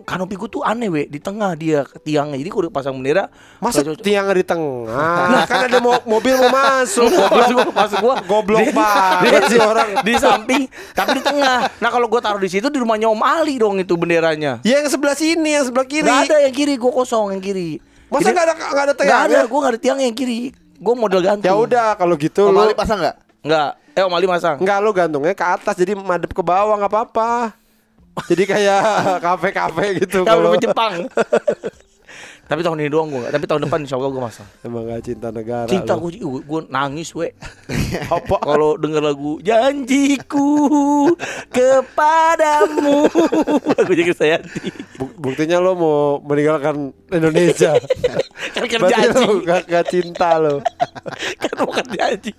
[SPEAKER 1] Kanopi gue tuh aneh, we, di tengah dia tiangnya. Jadi kalau udah pasang bendera,
[SPEAKER 2] Masa
[SPEAKER 1] nggak cocok.
[SPEAKER 2] tiang di tengah? kan ada mo- mobil mau masuk.
[SPEAKER 1] Gua, maksud gua
[SPEAKER 2] Goblok banget
[SPEAKER 1] di-
[SPEAKER 2] sih orang.
[SPEAKER 1] di samping, tapi di tengah. Nah kalau gua taruh di situ di rumahnya Om Ali dong itu benderanya.
[SPEAKER 2] Ya yang sebelah sini, yang sebelah kiri.
[SPEAKER 1] Gak ada yang kiri, gua kosong yang kiri.
[SPEAKER 2] Masa
[SPEAKER 1] Jadi-
[SPEAKER 2] nggak ada nggak ada
[SPEAKER 1] Nggak
[SPEAKER 2] tiang?
[SPEAKER 1] ada, gua nggak ada tiang yang kiri. Gua model gantung.
[SPEAKER 2] Ya udah kalau gitu
[SPEAKER 3] Om
[SPEAKER 2] lu
[SPEAKER 3] Ali pasang nggak?
[SPEAKER 1] Nggak. Eh Om Ali masang.
[SPEAKER 2] Enggak lu gantungnya ke atas jadi madep ke bawah nggak apa-apa. Jadi kayak kafe-kafe gitu
[SPEAKER 1] Kalau
[SPEAKER 2] kalau
[SPEAKER 1] Jepang. tapi tahun ini doang gua nggak. Tapi tahun depan insya Allah gua masang.
[SPEAKER 2] emang gak cinta negara.
[SPEAKER 1] Cinta
[SPEAKER 2] lu.
[SPEAKER 1] gua, gua nangis we.
[SPEAKER 2] apa?
[SPEAKER 1] Kalau denger lagu janjiku kepadamu. Lagu jadi saya
[SPEAKER 2] Bu- Buktinya lo mau meninggalkan Indonesia.
[SPEAKER 1] kan
[SPEAKER 2] Berarti
[SPEAKER 1] janji.
[SPEAKER 2] lo gak, gak cinta lo.
[SPEAKER 1] kan bukan janji.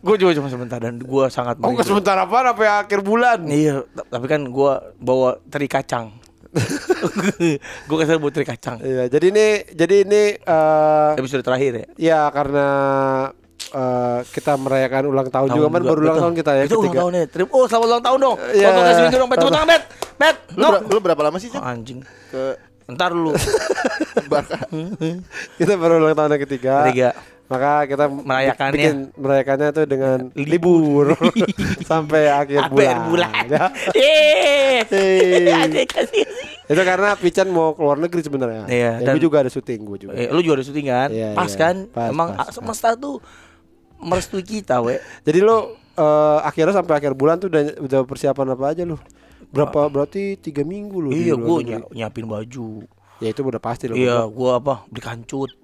[SPEAKER 1] Gue juga cuma sebentar dan gue sangat
[SPEAKER 2] Oh, sebentar apa sampai akhir bulan.
[SPEAKER 1] Iya, tapi kan gue bawa teri kacang. gue kesel buat teri kacang.
[SPEAKER 2] Iya, jadi ini jadi ini eh
[SPEAKER 1] Episode terakhir ya.
[SPEAKER 2] ya karena eh, kita merayakan ulang tahun, juga kan baru ulang
[SPEAKER 1] betul.
[SPEAKER 2] tahun kita ya
[SPEAKER 1] Itu ulang
[SPEAKER 2] ketiga.
[SPEAKER 1] tahun ya. Terima oh selamat ulang tahun dong.
[SPEAKER 2] Iya.
[SPEAKER 1] Foto kasih video dong. Bet, tepuk tangan bet. Bet.
[SPEAKER 3] Lu,
[SPEAKER 1] No.
[SPEAKER 3] ber- lu berapa lama sih,
[SPEAKER 1] Oh, anjing.
[SPEAKER 3] Ke
[SPEAKER 1] Ntar dulu.
[SPEAKER 3] Barca.
[SPEAKER 2] Kita baru ulang tahun yang ketiga.
[SPEAKER 1] Ketiga.
[SPEAKER 2] Maka kita
[SPEAKER 1] Merayakannya.
[SPEAKER 2] bikin merayakannya tuh dengan
[SPEAKER 1] Libur.
[SPEAKER 2] libur sampai akhir bulan.
[SPEAKER 1] Akhir bulan.
[SPEAKER 2] Ya. Itu karena Pican mau keluar negeri sebenarnya.
[SPEAKER 1] Iya,
[SPEAKER 2] Ya,
[SPEAKER 1] dan-
[SPEAKER 2] gue juga ada syuting gue juga.
[SPEAKER 1] Eh, lu juga ada syuting kan?
[SPEAKER 2] Iya,
[SPEAKER 1] pas
[SPEAKER 2] iya.
[SPEAKER 1] kan?
[SPEAKER 2] Pas,
[SPEAKER 1] Emang
[SPEAKER 2] pas,
[SPEAKER 1] semesta tuh merestui kita, we.
[SPEAKER 2] Jadi lo eh, akhirnya sampai akhir bulan tuh udah udah persiapan apa aja lo? Berapa berarti tiga minggu di
[SPEAKER 1] Iya, ny- nyiapin baju.
[SPEAKER 2] Ya itu udah pasti lo.
[SPEAKER 1] Iya, gua apa? Beli kancut.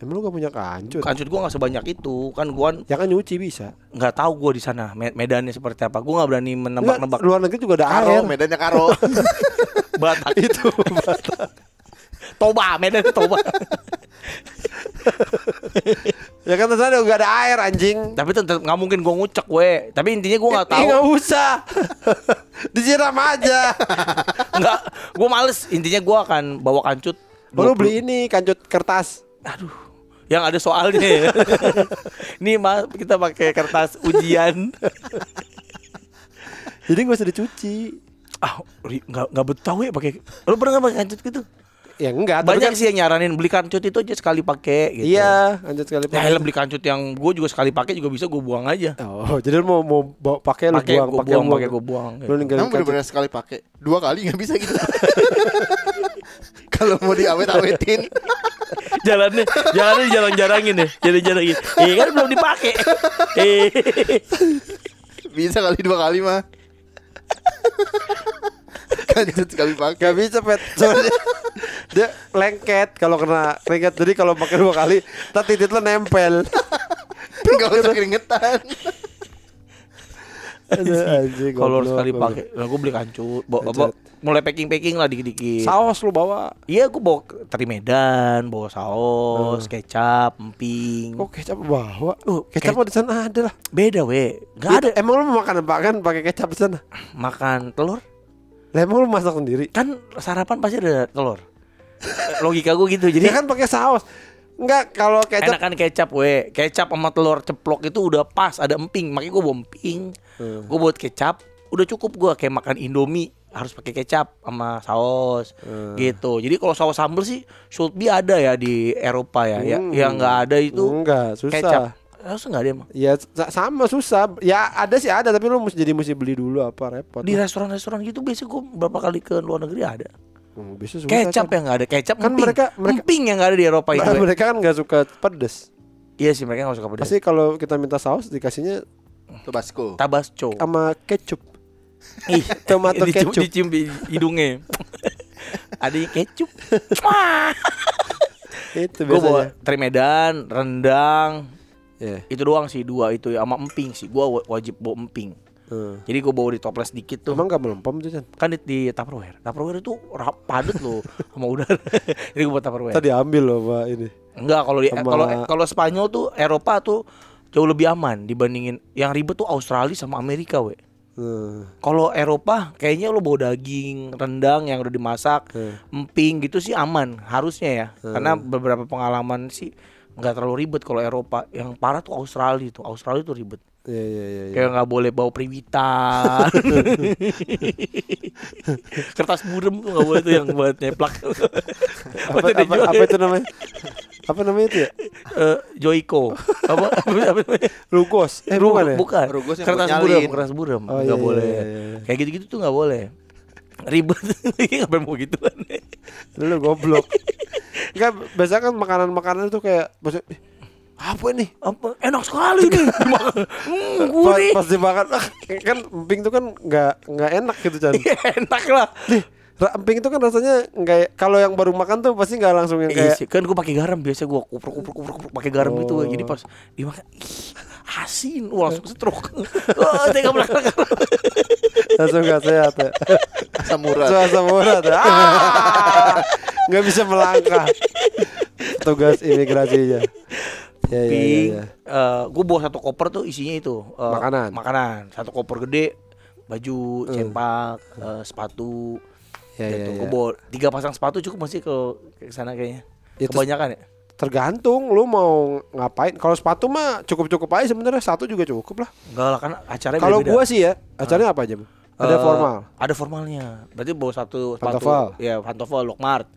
[SPEAKER 2] Emang lu gak punya kancut?
[SPEAKER 1] Kancut gua nggak sebanyak itu. Kan gua
[SPEAKER 2] Ya kan nyuci bisa.
[SPEAKER 1] nggak tahu gua di sana me- medannya seperti apa. Gua nggak berani
[SPEAKER 2] Enggak,
[SPEAKER 1] menebak-nebak.
[SPEAKER 2] luar negeri juga ada
[SPEAKER 3] Karo,
[SPEAKER 2] air.
[SPEAKER 3] medannya Karo.
[SPEAKER 1] Batak.
[SPEAKER 2] itu.
[SPEAKER 1] Toba, medan Toba.
[SPEAKER 2] ya kan sana juga ada air anjing.
[SPEAKER 1] Tapi tetap nggak mungkin gua ngucek, we. Tapi intinya gua nggak tahu.
[SPEAKER 2] nggak usah. Disiram aja.
[SPEAKER 1] Nggak, gua males. Intinya gua akan bawa kancut.
[SPEAKER 2] Oh, lu
[SPEAKER 1] 20.
[SPEAKER 2] beli ini kancut kertas.
[SPEAKER 1] Aduh, yang ada soalnya. ya. Nih mas, kita pakai kertas ujian.
[SPEAKER 2] Jadi gak usah dicuci.
[SPEAKER 1] ah, nggak nggak betah ya pakai. Lu pernah nggak pakai kancut gitu?
[SPEAKER 2] Ya enggak, tapi
[SPEAKER 1] Banyak
[SPEAKER 2] kan-
[SPEAKER 1] sih yang nyaranin beli kancut itu aja sekali pakai. Gitu.
[SPEAKER 2] Iya, kancut sekali
[SPEAKER 1] Ya elah, beli kancut yang gue juga sekali pakai juga bisa gue buang aja.
[SPEAKER 2] Oh, jadi lu mau mau bawa- pakai lu
[SPEAKER 1] Pakai
[SPEAKER 2] buang,
[SPEAKER 1] gue
[SPEAKER 2] pakai
[SPEAKER 1] buang,
[SPEAKER 2] buang.
[SPEAKER 1] pakai gue buang.
[SPEAKER 2] Lu
[SPEAKER 1] gitu.
[SPEAKER 2] ninggalin
[SPEAKER 3] Emang
[SPEAKER 2] kancut.
[SPEAKER 3] bener-bener sekali pakai. Dua kali nggak bisa gitu. Kalau mau diawet-awetin.
[SPEAKER 1] Jalannya, jalannya jarang-jarangin deh, jarang-jarangin. Eh kan belum dipakai. Eh,
[SPEAKER 3] Bisa kali dua kali mah. Kancut sekali pakai.
[SPEAKER 2] Gak bisa pet Soalnya Dia lengket kalau kena keringet Jadi kalau pakai dua kali Ntar titit lo nempel
[SPEAKER 3] Enggak usah keringetan.
[SPEAKER 2] Aduh, anjing,
[SPEAKER 1] kalau sekali pakai, nah, gue beli kancut. Bawa, bawa- mulai packing-packing lah dikit-dikit.
[SPEAKER 2] Saus lu bawa
[SPEAKER 1] Iya, gue bawa teri Medan, bawa saus, kecap, emping.
[SPEAKER 2] Kok kecap bawa?
[SPEAKER 1] Oh,
[SPEAKER 2] kecap
[SPEAKER 1] ke-
[SPEAKER 2] di sana ada lah
[SPEAKER 1] Beda, we. Gak ada
[SPEAKER 2] Emang lu mau makan apa kan pakai kecap di sana?
[SPEAKER 1] makan telur.
[SPEAKER 2] Lah emang lu masak sendiri?
[SPEAKER 1] Kan sarapan pasti ada telur. Logika gue gitu. Jadi
[SPEAKER 2] Dia kan pakai saus Enggak, kalau kecap
[SPEAKER 1] enakan kecap, we. Kecap sama telur ceplok itu udah pas, ada emping. Makanya gue bawa emping.
[SPEAKER 2] Hmm.
[SPEAKER 1] Gue buat kecap, udah cukup gue kayak makan Indomie harus pakai kecap sama saus
[SPEAKER 2] Hmm.
[SPEAKER 1] gitu. Jadi kalau saus sambal sih should be ada ya di Eropa ya. Ya
[SPEAKER 2] Hmm.
[SPEAKER 1] yang nggak ada itu
[SPEAKER 2] Enggak, susah
[SPEAKER 1] kecap. Harus nggak ada emang.
[SPEAKER 2] Ya sa- sama susah Ya ada sih ada Tapi lu mesti jadi mesti beli dulu apa repot
[SPEAKER 1] Di restoran-restoran gitu biasanya gue berapa kali ke luar negeri ada.
[SPEAKER 2] Hmm, susah,
[SPEAKER 1] Kecap
[SPEAKER 2] kan.
[SPEAKER 1] yang nggak ada, kecap
[SPEAKER 2] Kan
[SPEAKER 1] emping.
[SPEAKER 2] mereka- mereka-
[SPEAKER 1] emping yang nggak ada di Eropa itu.
[SPEAKER 2] Mereka kan nggak suka pedes
[SPEAKER 1] Iya sih mereka nggak suka pedas.
[SPEAKER 2] Pasti kalau kita minta saus dikasihnya
[SPEAKER 3] Tabasco.
[SPEAKER 1] Tabasco.
[SPEAKER 2] sama kecap.
[SPEAKER 1] Ih,
[SPEAKER 2] Tomato
[SPEAKER 1] dicium-
[SPEAKER 2] ketchup.
[SPEAKER 1] Dicium di hidungnya. ada yang kecup.
[SPEAKER 2] Itu
[SPEAKER 1] Gue bawa
[SPEAKER 2] biasanya.
[SPEAKER 1] teri medan, rendang.
[SPEAKER 2] Ya.
[SPEAKER 1] Itu doang sih dua itu ya sama emping sih. Gua wa- wajib bawa emping.
[SPEAKER 2] Hmm.
[SPEAKER 1] Jadi gue bawa di toples dikit tuh.
[SPEAKER 2] Emang gak melempem tuh Chan?
[SPEAKER 1] Kan di, di Tupperware. Tupperware itu rap padat loh sama udara. Jadi gue bawa Tupperware.
[SPEAKER 2] Tadi ambil loh Pak ini.
[SPEAKER 1] Enggak kalau di
[SPEAKER 2] Sama-
[SPEAKER 1] kalau kalau Spanyol tuh Eropa tuh jauh lebih aman dibandingin yang ribet tuh Australia sama Amerika, we.
[SPEAKER 2] Hmm.
[SPEAKER 1] Kalau Eropa kayaknya lo bawa daging rendang yang udah dimasak,
[SPEAKER 2] Hmm.
[SPEAKER 1] emping gitu sih aman harusnya ya. Karena beberapa pengalaman sih nggak terlalu ribet kalau Eropa. Yang parah tuh Australia tuh. Australia tuh ribet.
[SPEAKER 2] Iya iya iya. iya.
[SPEAKER 1] Kayak nggak boleh bawa periwitan. Kertas burem tuh nggak boleh tuh yang buat nyeplak.
[SPEAKER 2] Apa, apa, apa itu namanya? Apa namanya itu ya?
[SPEAKER 1] Eh, Joiko. Apa?
[SPEAKER 2] Rugos. Eh
[SPEAKER 1] Ru-
[SPEAKER 2] bukan ya?
[SPEAKER 1] Bukan.
[SPEAKER 3] Rugos yang
[SPEAKER 1] kertas
[SPEAKER 3] nyalin.
[SPEAKER 1] kertas burem.
[SPEAKER 2] Oh,
[SPEAKER 1] nggak
[SPEAKER 2] iya,
[SPEAKER 1] boleh.
[SPEAKER 2] iya, iya, iya.
[SPEAKER 1] Kayak gitu-gitu tuh nggak boleh. Ribet. Ngapain mau gitu kan?
[SPEAKER 2] Lu goblok. Enggak, biasanya kan makanan-makanan itu kayak maksud, "Ih, apa nih?
[SPEAKER 1] Apa enak sekali nih. Dimakan. hmm,
[SPEAKER 2] Pas,
[SPEAKER 1] gurih.
[SPEAKER 2] pas dimakan ah, kan emping itu kan nggak nggak enak gitu Chan.
[SPEAKER 1] enak lah.
[SPEAKER 2] Nih, emping itu kan rasanya nggak kalau yang baru makan tuh pasti nggak langsung yang
[SPEAKER 1] Iya
[SPEAKER 2] kayak
[SPEAKER 1] sih, kan gue pakai garam biasa gue kupruk kupruk kupruk kupruk pakai garam gitu
[SPEAKER 2] Oh.
[SPEAKER 1] jadi pas dimakan ih asin wah langsung stroke oh tega belakang
[SPEAKER 2] langsung nggak sehat ya.
[SPEAKER 3] Asam urat.
[SPEAKER 2] Asam urat. ya. Ah! Nggak bisa melangkah. Tugas imigrasinya. Ya, ya, ya, ya.
[SPEAKER 1] gue bawa satu koper tuh isinya itu eh,
[SPEAKER 2] Makanan.
[SPEAKER 1] makanan satu koper gede baju sempak eh, sepatu
[SPEAKER 2] Ya, ya,
[SPEAKER 1] gitu.
[SPEAKER 2] ya.
[SPEAKER 1] gue bawa tiga pasang sepatu cukup masih ke ke sana kayaknya
[SPEAKER 2] Itu-
[SPEAKER 1] kebanyakan ya
[SPEAKER 2] Tergantung lu mau ngapain. Kalau sepatu mah cukup-cukup aja sebenarnya satu juga cukup lah.
[SPEAKER 1] enggak lah kan acaranya
[SPEAKER 2] Kalau gua sih ya, acaranya apa aja? Bu? Ada
[SPEAKER 1] Eh,
[SPEAKER 2] formal.
[SPEAKER 1] Ada formalnya. Berarti bawa satu sepatu.
[SPEAKER 2] Pantofel.
[SPEAKER 1] Ya, pantofel Lokmart.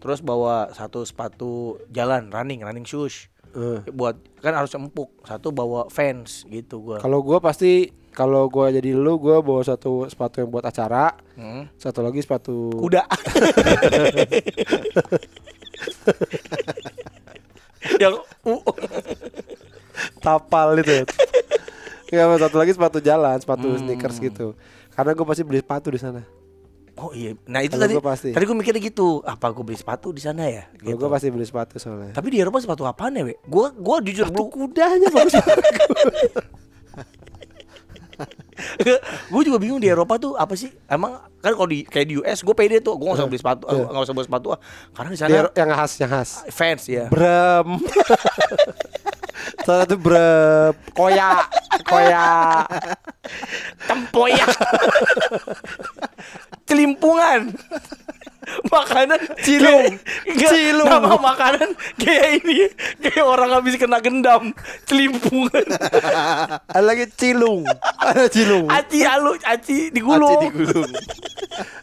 [SPEAKER 1] Terus bawa satu sepatu jalan running, running shoes.
[SPEAKER 2] Eh.
[SPEAKER 1] Buat kan harus empuk. Satu bawa Vans gitu gua.
[SPEAKER 2] Kalau gua pasti kalau gua jadi lu gua bawa satu sepatu yang buat acara,
[SPEAKER 1] Hmm.
[SPEAKER 2] satu lagi sepatu
[SPEAKER 1] Kuda. yang uh,
[SPEAKER 2] tapal itu. Ya, satu lagi sepatu jalan, sepatu
[SPEAKER 1] Hmm.
[SPEAKER 2] sneakers gitu. Karena gua pasti beli sepatu di sana.
[SPEAKER 1] Oh iya. Nah, itu
[SPEAKER 2] Kalau
[SPEAKER 1] tadi
[SPEAKER 2] gua pasti.
[SPEAKER 1] tadi gua mikirnya gitu. Apa gua beli sepatu di sana ya?
[SPEAKER 2] Kalau
[SPEAKER 1] Gitu.
[SPEAKER 2] gua pasti beli sepatu soalnya.
[SPEAKER 1] Tapi di Eropa sepatu apaan ya, We? Gua gua jujur belum
[SPEAKER 2] Kudanya bagus.
[SPEAKER 1] gue juga bingung di Eropa tuh apa sih emang kan kalau di kayak di US gue pede tuh gue nggak usah beli sepatu
[SPEAKER 2] Iya.
[SPEAKER 1] nggak usah beli sepatu ah. karena di sana
[SPEAKER 2] yang khas, yang khas.
[SPEAKER 1] fans ya
[SPEAKER 2] Brem. Salah satu brem. Koya. Koya.
[SPEAKER 1] tempoyak celimpungan makanan
[SPEAKER 2] Cilung.
[SPEAKER 1] Enggak,
[SPEAKER 2] Cilung.
[SPEAKER 1] nama makanan kayak ini kayak orang habis kena gendam celimpungan
[SPEAKER 2] Ada lagi cilung. Ada cilung.
[SPEAKER 1] aci alu aci digulung
[SPEAKER 3] Aci digulung.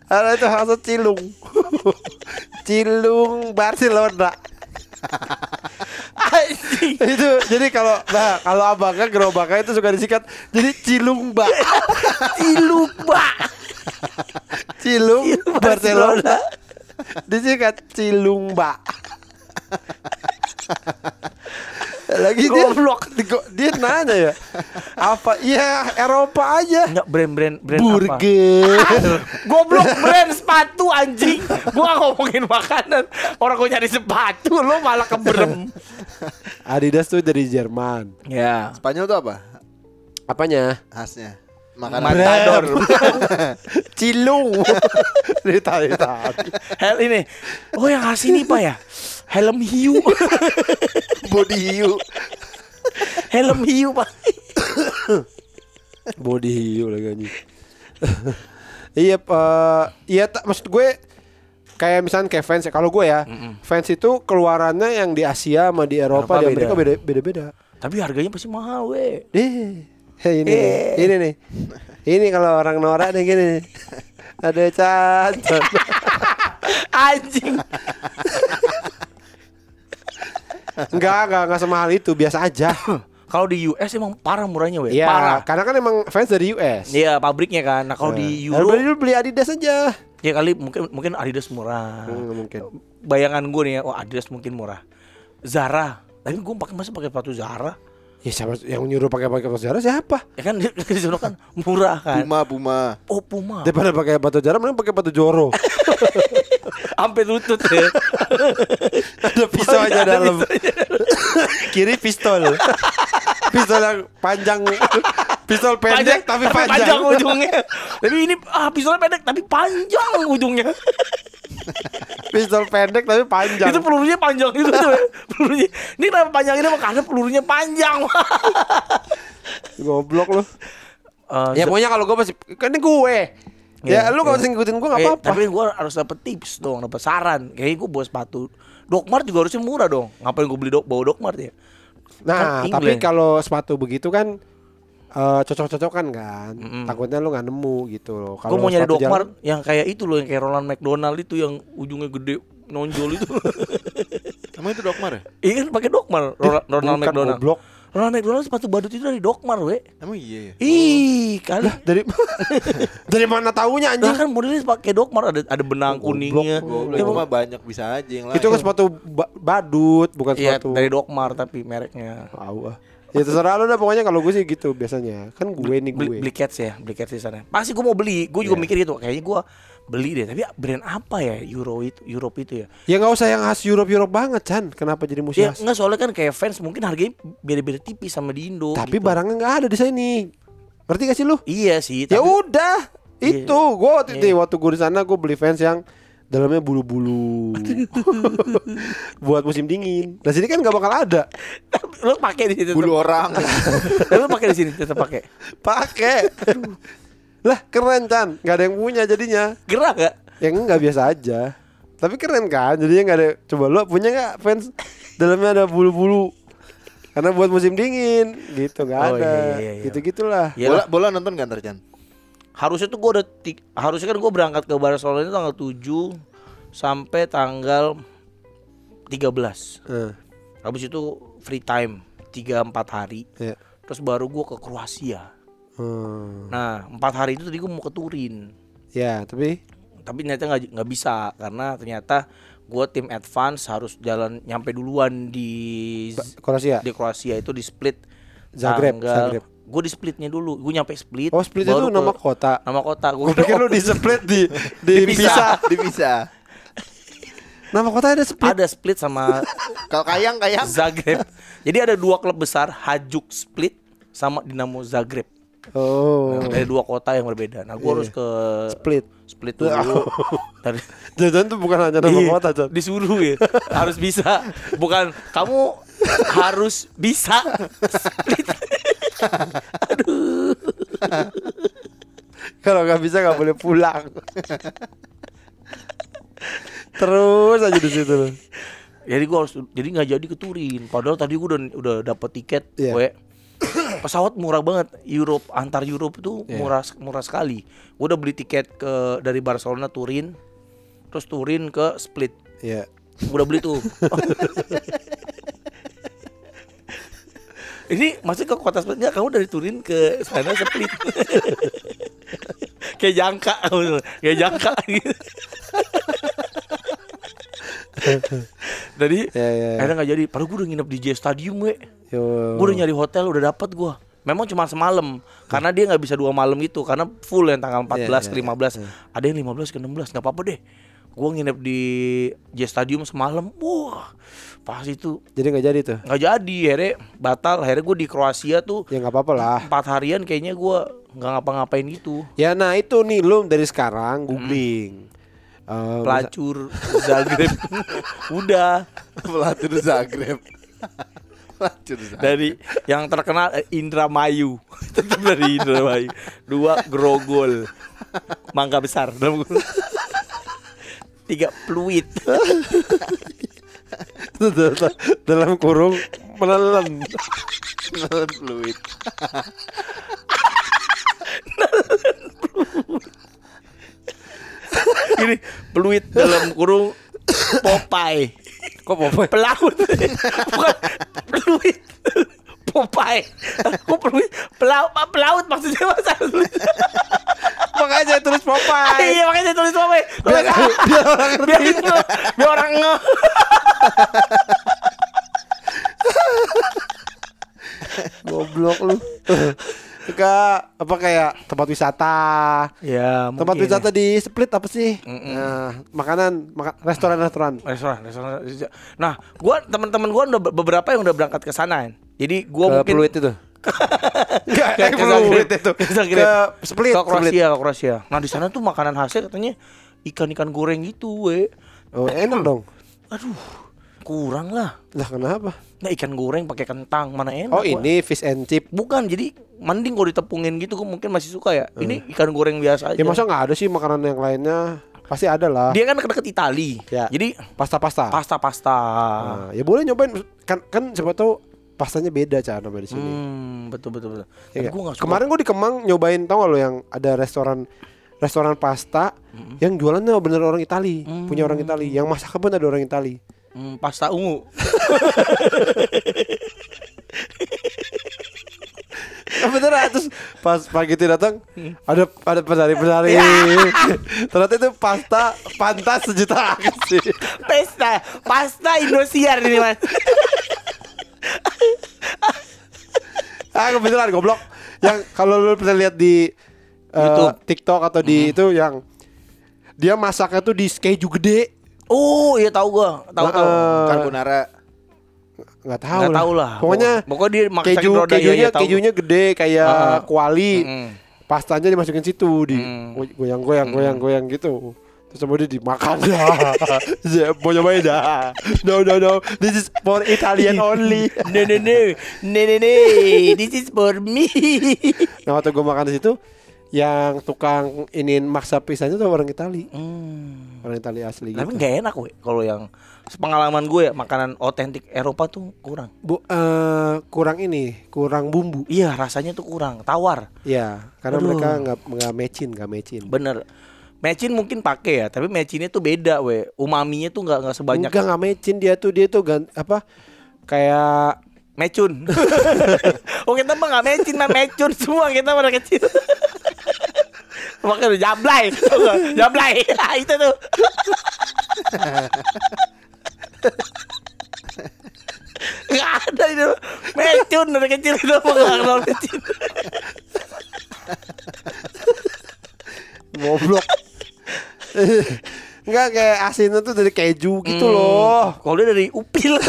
[SPEAKER 2] Ada itu khas cilung. cilung Barcelona. Itu jadi kalau nah kalau abangnya gerobaknya itu suka disikat jadi cilung mbak
[SPEAKER 1] ciluba
[SPEAKER 2] cilung
[SPEAKER 1] Cilung
[SPEAKER 2] Barcelona cilung mbak lagi dia
[SPEAKER 1] Goblok.
[SPEAKER 2] Digo- dia nanya ya apa iya Eropa aja
[SPEAKER 1] Enggak brand-brand brand apa?
[SPEAKER 2] burger
[SPEAKER 1] Goblok brand sepatu anjing. Gua gak ngomongin makanan. Orang gua nyari sepatu lo malah keberem.
[SPEAKER 2] Adidas tuh dari Jerman
[SPEAKER 1] Ya.
[SPEAKER 3] Spanyol tuh apa?
[SPEAKER 2] apanya
[SPEAKER 3] Khasnya. Makanan.
[SPEAKER 1] Matador.
[SPEAKER 2] cilung tadi tadi
[SPEAKER 1] Hel ini. Oh yang ngasih ini Pak ya. Helm hiu.
[SPEAKER 3] Body hiu.
[SPEAKER 1] Helm hiu Pak.
[SPEAKER 2] body hiu lagi anjing. iya eh, iya tak maksud gue kayak misalnya kayak fans ya kalau gue ya fans itu keluarannya yang di Asia sama di Eropa,
[SPEAKER 1] Eropa
[SPEAKER 2] di Amerika
[SPEAKER 1] beda.
[SPEAKER 2] beda beda
[SPEAKER 1] Tapi harganya pasti mahal weh.
[SPEAKER 2] eh hey, ini nih,
[SPEAKER 1] Eh.
[SPEAKER 2] ini nih ini kalau orang norak nih gini nih. ada cat
[SPEAKER 1] Anjing.
[SPEAKER 2] enggak enggak enggak semahal itu biasa aja
[SPEAKER 1] Kalau di US emang parah murahnya weh.
[SPEAKER 2] Iya,
[SPEAKER 1] Parah.
[SPEAKER 2] karena kan emang fans dari US.
[SPEAKER 1] Iya pabriknya kan. Nah kalau di Euro
[SPEAKER 2] Euro lu beli Adidas aja.
[SPEAKER 1] ya kali mungkin mungkin Adidas murah.
[SPEAKER 2] Hmm, mungkin.
[SPEAKER 1] Bayangan gue nih ya, oh Adidas mungkin murah. Zara. Tapi gue pakai masa pakai sepatu Zara.
[SPEAKER 2] Ya siapa yang nyuruh pakai pakai batu jara siapa?
[SPEAKER 1] Ya kan di sana kan murah kan.
[SPEAKER 3] Puma, Puma.
[SPEAKER 1] Oh Puma.
[SPEAKER 2] Daripada pakai batu jara mending pakai batu joro.
[SPEAKER 1] Sampai lutut ya.
[SPEAKER 2] Ada pisau
[SPEAKER 1] Oh,
[SPEAKER 2] aja
[SPEAKER 1] ada
[SPEAKER 2] dalam. Kiri pistol. pistol yang panjang. Pistol pendek tapi, panjang.
[SPEAKER 1] ujungnya. Tapi ini ah pistolnya pendek tapi panjang ujungnya.
[SPEAKER 2] Pistol pendek tapi panjang.
[SPEAKER 1] Itu pelurunya panjang itu tuh. ya. Pelurunya. Ini kenapa panjang ini karena pelurunya panjang.
[SPEAKER 2] Goblok lu.
[SPEAKER 1] Eh,
[SPEAKER 2] Ya pokoknya kalau gue masih kan ini gue. Ya,
[SPEAKER 1] Iya,
[SPEAKER 2] lu kalau
[SPEAKER 1] iya.
[SPEAKER 2] ngikutin gue gak
[SPEAKER 1] Eh,
[SPEAKER 2] apa-apa.
[SPEAKER 1] tapi gue harus dapet tips dong, dapet saran. Kayaknya gue bawa sepatu Dokmart juga harusnya murah dong. Ngapain gue beli dok bawa Dokmart ya?
[SPEAKER 2] Nah,
[SPEAKER 1] Kan
[SPEAKER 2] tapi kalau sepatu begitu kan eh, cocok-cocokan kan.
[SPEAKER 1] Mm-mm.
[SPEAKER 2] Takutnya lu nggak nemu gitu loh.
[SPEAKER 1] Gue mau nyari Dokmart
[SPEAKER 2] jalan-
[SPEAKER 1] yang kayak itu loh, yang kayak Ronald McDonald itu yang ujungnya gede nonjol itu.
[SPEAKER 3] Emang itu Dokmar ya?
[SPEAKER 1] iya kan pakai Dokmart Ronald, Ronald
[SPEAKER 2] bukan,
[SPEAKER 1] McDonald.
[SPEAKER 2] goblok.
[SPEAKER 1] Ronald McDonald sepatu badut itu dari Dokmart, we.
[SPEAKER 3] Emang iya ya?
[SPEAKER 1] Ih, kali.
[SPEAKER 2] dari dari mana taunya
[SPEAKER 1] Lah
[SPEAKER 2] anjing?
[SPEAKER 1] kan modelnya pakai Dokmart ada ada benang
[SPEAKER 2] Goblok,
[SPEAKER 1] kuningnya.
[SPEAKER 3] Goblok,
[SPEAKER 1] Ya,
[SPEAKER 3] itu mah banyak bisa aja yang lain.
[SPEAKER 2] Itu kan sepatu ba- badut, bukan
[SPEAKER 1] Iya,
[SPEAKER 2] sepatu.
[SPEAKER 1] dari Dokmart tapi mereknya.
[SPEAKER 2] Tahu ah. Ya terserah lu dah pokoknya kalau gue sih gitu biasanya. Kan gue nih gue.
[SPEAKER 1] beli cats ya, beli cats di sana. Pasti gue mau beli, gue juga
[SPEAKER 2] Iya.
[SPEAKER 1] mikir gitu. Kayaknya gue beli deh. Tapi brand apa ya Euro itu, Europe itu ya?
[SPEAKER 2] Ya nggak usah yang khas Europe Europe banget Chan. Kenapa jadi musuh
[SPEAKER 1] Ya
[SPEAKER 2] khas?
[SPEAKER 1] enggak soalnya kan kayak fans mungkin harganya beda-beda tipis sama di Indo.
[SPEAKER 2] Tapi
[SPEAKER 1] gitu.
[SPEAKER 2] barangnya nggak ada di sini. Ngerti gak sih lu?
[SPEAKER 1] Iya sih.
[SPEAKER 2] Ya
[SPEAKER 1] tapi-
[SPEAKER 2] udah,
[SPEAKER 1] Iya.
[SPEAKER 2] itu gue waktu
[SPEAKER 1] Iya.
[SPEAKER 2] waktu gue di sana gue beli fans yang dalamnya bulu-bulu buat musim dingin. Nah sini kan nggak bakal ada.
[SPEAKER 1] Lo pakai di situ.
[SPEAKER 3] bulu orang.
[SPEAKER 1] Tapi lo pakai di sini tetap pakai.
[SPEAKER 2] Pakai. lah keren Chan, nggak ada yang punya jadinya.
[SPEAKER 1] Gerak gak?
[SPEAKER 2] Yang nggak biasa aja. Tapi keren kan, jadinya nggak ada. Coba lu punya nggak fans dalamnya ada bulu-bulu? Karena buat musim dingin, gitu nggak
[SPEAKER 1] Oh,
[SPEAKER 2] ada.
[SPEAKER 1] iya, iya, iya.
[SPEAKER 2] Gitu gitulah.
[SPEAKER 3] Bola bola nonton gak ntar Chan?
[SPEAKER 1] Harusnya tuh gue udah harusnya kan gue berangkat ke Barcelona itu tanggal 7 sampai tanggal 13.
[SPEAKER 2] Eh,
[SPEAKER 1] Habis itu free time 3 4 hari.
[SPEAKER 2] ya.
[SPEAKER 1] Terus baru gue ke Kroasia.
[SPEAKER 2] Hmm.
[SPEAKER 1] Nah, empat hari itu tadi gue mau ke Turin.
[SPEAKER 2] Ya, tapi
[SPEAKER 1] Tapi ternyata nggak nggak bisa karena ternyata gue tim advance harus jalan nyampe duluan di
[SPEAKER 2] Kroasia.
[SPEAKER 1] di Kroasia itu di split
[SPEAKER 2] Zagreb, Zagreb.
[SPEAKER 1] Gue di splitnya dulu. Gue nyampe split.
[SPEAKER 2] Oh, split itu
[SPEAKER 1] baru ke-
[SPEAKER 2] nama kota.
[SPEAKER 1] Nama kota. Gue
[SPEAKER 2] pikir lu di split di di
[SPEAKER 3] Dipisah,
[SPEAKER 2] bisa.
[SPEAKER 3] dipisah.
[SPEAKER 2] Nama kota ada split.
[SPEAKER 1] ada split sama
[SPEAKER 3] Kalau kayang kayang.
[SPEAKER 1] Zagreb. Jadi ada dua klub besar, Hajduk Split sama Dinamo Zagreb.
[SPEAKER 2] Oh.
[SPEAKER 1] Nah, dari dua kota yang berbeda. Nah, gue
[SPEAKER 2] Iya,
[SPEAKER 1] harus ke
[SPEAKER 2] Split.
[SPEAKER 1] split dulu. Dari
[SPEAKER 2] Jajan tuh bukan hanya nama
[SPEAKER 1] Iya,
[SPEAKER 2] kota, Jan.
[SPEAKER 1] Disuruh ya. harus bisa. Bukan kamu harus bisa split.
[SPEAKER 2] Kalau nggak bisa nggak boleh pulang. Terus aja di situ. loh.
[SPEAKER 1] Jadi gue harus jadi nggak jadi ke Turin. Padahal tadi gue udah udah dapat tiket,
[SPEAKER 2] Iya.
[SPEAKER 1] we. Pesawat murah banget. Europe antar Europe itu
[SPEAKER 2] Iya.
[SPEAKER 1] murah murah sekali. Gue udah beli tiket ke dari Barcelona Turin, terus Turin ke Split.
[SPEAKER 2] Iya.
[SPEAKER 1] Gua udah beli tuh. Ini masih ke kota Split enggak? Kamu dari Turin ke sana Split. kayak jangka, kayak jangka gitu. Jadi
[SPEAKER 2] Ya, ya, ya.
[SPEAKER 1] akhirnya nggak jadi. Padahal gue udah nginep di J Stadium, we.
[SPEAKER 2] Yo.
[SPEAKER 1] Gue udah nyari hotel, udah dapet gue. Memang cuma semalam, karena dia nggak bisa dua malam itu, karena full yang tanggal 14
[SPEAKER 2] Iya,
[SPEAKER 1] ke
[SPEAKER 2] iya,
[SPEAKER 1] 15. Ada yang 15 ke 16, nggak apa-apa deh. Gue nginep di J Stadium semalam, wah, pas itu
[SPEAKER 2] Jadi nggak jadi tuh.
[SPEAKER 1] nggak jadi, akhirnya batal. Akhirnya gue di Kroasia tuh
[SPEAKER 2] Ya nggak apa-apa lah.
[SPEAKER 1] empat harian kayaknya gue nggak ngapa-ngapain gitu.
[SPEAKER 2] Ya nah itu nih lu dari sekarang googling. Eh,
[SPEAKER 1] Pelacur Zagreb, udah
[SPEAKER 3] Pelatih Zagreb. Pelatih Zagreb.
[SPEAKER 1] dari yang terkenal eh, Indramayu tetap dari Indramayu dua grogol mangga besar. Tiga fluid
[SPEAKER 2] dalam kurung menelan.
[SPEAKER 3] Nelen fluid.
[SPEAKER 1] ini fluid dalam kurung Popeye
[SPEAKER 2] Kok Popeye?
[SPEAKER 1] pelaut bukan fluid Popeye kok fluid pelaut pelaut maksudnya mas
[SPEAKER 2] Makanya saya tulis Popeye.
[SPEAKER 1] iya makanya saya tulis Popeye
[SPEAKER 2] Biar, biar orang
[SPEAKER 1] biar nge biar orang nge
[SPEAKER 2] Goblok lu. Ke apa kayak tempat wisata.
[SPEAKER 1] ya
[SPEAKER 2] Tempat wisata
[SPEAKER 1] ya.
[SPEAKER 2] di split apa sih?
[SPEAKER 1] Mm-mm.
[SPEAKER 2] Nah, makanan, maka, restoran-restoran.
[SPEAKER 1] restoran restoran nah gua teman-teman gua udah beberapa yang udah berangkat ke sana kan. Jadi gua
[SPEAKER 2] Ke
[SPEAKER 1] mungkin
[SPEAKER 2] Pluit itu. Enggak,
[SPEAKER 1] Ke- Zagreb.
[SPEAKER 2] itu.
[SPEAKER 1] Ke
[SPEAKER 2] split.
[SPEAKER 1] ke. Kroasia ke Kroasia nah di sana tuh makanan khasnya katanya ikan-ikan goreng gitu we
[SPEAKER 2] Oh, enak dong.
[SPEAKER 1] aduh kurang lah
[SPEAKER 2] Lah kenapa?
[SPEAKER 1] nah ikan goreng pakai kentang mana enak
[SPEAKER 2] Oh, ini fish and chip.
[SPEAKER 1] bukan jadi mending kalau ditepungin gitu gua mungkin masih suka ya ini ikan goreng biasa aja
[SPEAKER 2] Ya masa nggak ada sih makanan yang lainnya? Pasti ada lah.
[SPEAKER 1] Dia kan deket Itali.
[SPEAKER 2] Ya.
[SPEAKER 1] Jadi
[SPEAKER 2] Pasta-pasta.
[SPEAKER 1] pasta-pasta.
[SPEAKER 2] Nah, ya boleh nyobain kan kan siapa tahu pastanya beda cara namanya di sini.
[SPEAKER 1] Hmm, betul betul betul.
[SPEAKER 2] Ya
[SPEAKER 1] gak suka.
[SPEAKER 2] Kemarin gue di Kemang nyobain tau gak lo yang ada restoran restoran pasta yang jualannya bener orang Itali, punya orang Itali, yang masaknya pun ada orang Itali.
[SPEAKER 1] Hmm, pasta ungu.
[SPEAKER 2] Beneran terus pas pagi itu datang ada ada penari penari ternyata itu pasta pantas sejuta sih
[SPEAKER 1] Pesta, pasta Indosiar ini mas.
[SPEAKER 2] ah kebetulan goblok yang kalau lu pernah lihat di uh,
[SPEAKER 1] YouTube.
[SPEAKER 2] TikTok atau di itu yang dia masaknya tuh di keju gede
[SPEAKER 1] Oh iya tahu gua, tahu tahu.
[SPEAKER 2] Heeh.
[SPEAKER 3] Carbonara.
[SPEAKER 2] nggak tahu
[SPEAKER 1] Nggak tahu lah.
[SPEAKER 2] pokoknya
[SPEAKER 1] Pokoknya dia
[SPEAKER 2] keju kejunya
[SPEAKER 1] tahu.
[SPEAKER 2] kejunya gede kayak
[SPEAKER 1] Heeh.
[SPEAKER 2] kuali
[SPEAKER 1] Mm.
[SPEAKER 2] pastanya dimasukin situ di
[SPEAKER 1] Mm.
[SPEAKER 2] goyang goyang goyang goyang gitu terus kemudian dimakan Ya, mau nyobain dah no no no this is for Italian only
[SPEAKER 1] No no no, no no no, this is for me.
[SPEAKER 2] nah waktu gue makan di situ yang tukang iniin maksa pisahnya tuh orang Itali
[SPEAKER 1] Hmm.
[SPEAKER 2] orang Itali asli
[SPEAKER 1] Tapi
[SPEAKER 2] gitu.
[SPEAKER 1] nggak enak weh kalau yang pengalaman gue ya makanan otentik Eropa tuh kurang.
[SPEAKER 2] Bu, eh, kurang ini kurang bumbu
[SPEAKER 1] Iya rasanya tuh kurang, tawar.
[SPEAKER 2] ya karena
[SPEAKER 1] Aduh.
[SPEAKER 2] mereka nggak nggak mecin nggak mecin
[SPEAKER 1] Bener. Mecin mungkin pakai ya, tapi mecinnya tuh beda weh. Umaminya tuh nggak nggak sebanyak
[SPEAKER 2] enggak nggak mecin dia tuh dia tuh gan, apa kayak
[SPEAKER 1] mecun. oh kita mah nggak mecin mah mecun semua kita pada kecil. Makanya jablay, jablay itu tuh. Gak ada itu mecun dari kecil itu kenal mecun.
[SPEAKER 2] goblok Enggak kayak asinnya tuh dari keju gitu
[SPEAKER 1] Hmm,
[SPEAKER 2] loh.
[SPEAKER 1] Kalau dia dari upil.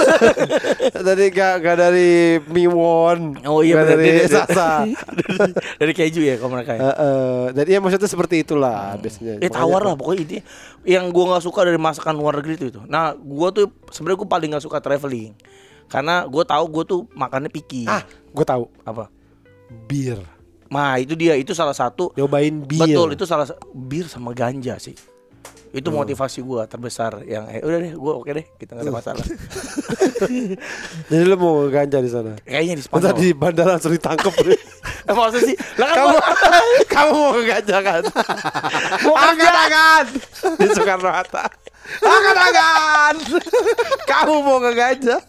[SPEAKER 2] dari gak, gak dari miwon.
[SPEAKER 1] Oh iya benar,
[SPEAKER 2] dari
[SPEAKER 1] dia-
[SPEAKER 2] sasa.
[SPEAKER 1] dari, dari keju ya kalau mereka. ya.
[SPEAKER 2] Heeh. Dan iya maksudnya seperti itulah biasanya.
[SPEAKER 1] Eh tawar lah pokoknya intinya yang gua nggak suka dari masakan luar negeri itu itu. Nah gua tuh sebenarnya gua paling nggak suka traveling karena gua tahu gua tuh makannya picky.
[SPEAKER 2] Ah, gue tahu.
[SPEAKER 1] apa?
[SPEAKER 2] Bir.
[SPEAKER 1] Nah itu dia itu salah satu.
[SPEAKER 2] Nyobain bir.
[SPEAKER 1] Betul itu salah sa- bir sama ganja sih. Itu
[SPEAKER 2] Hmm.
[SPEAKER 1] motivasi gua terbesar yang eh udah deh gua oke deh kita nggak ada masalah.
[SPEAKER 2] Jadi lu mau ganja di sana.
[SPEAKER 1] Kayaknya di
[SPEAKER 2] Masa
[SPEAKER 1] Spanyol.
[SPEAKER 2] di bandara langsung ditangkep.
[SPEAKER 1] Eh, maksud sih? Lah kan
[SPEAKER 2] kamu kamu mau ganja kan?
[SPEAKER 1] mau
[SPEAKER 2] angkat tangan di Soekarno Hatta. Angkat tangan. kamu mau ke ganja?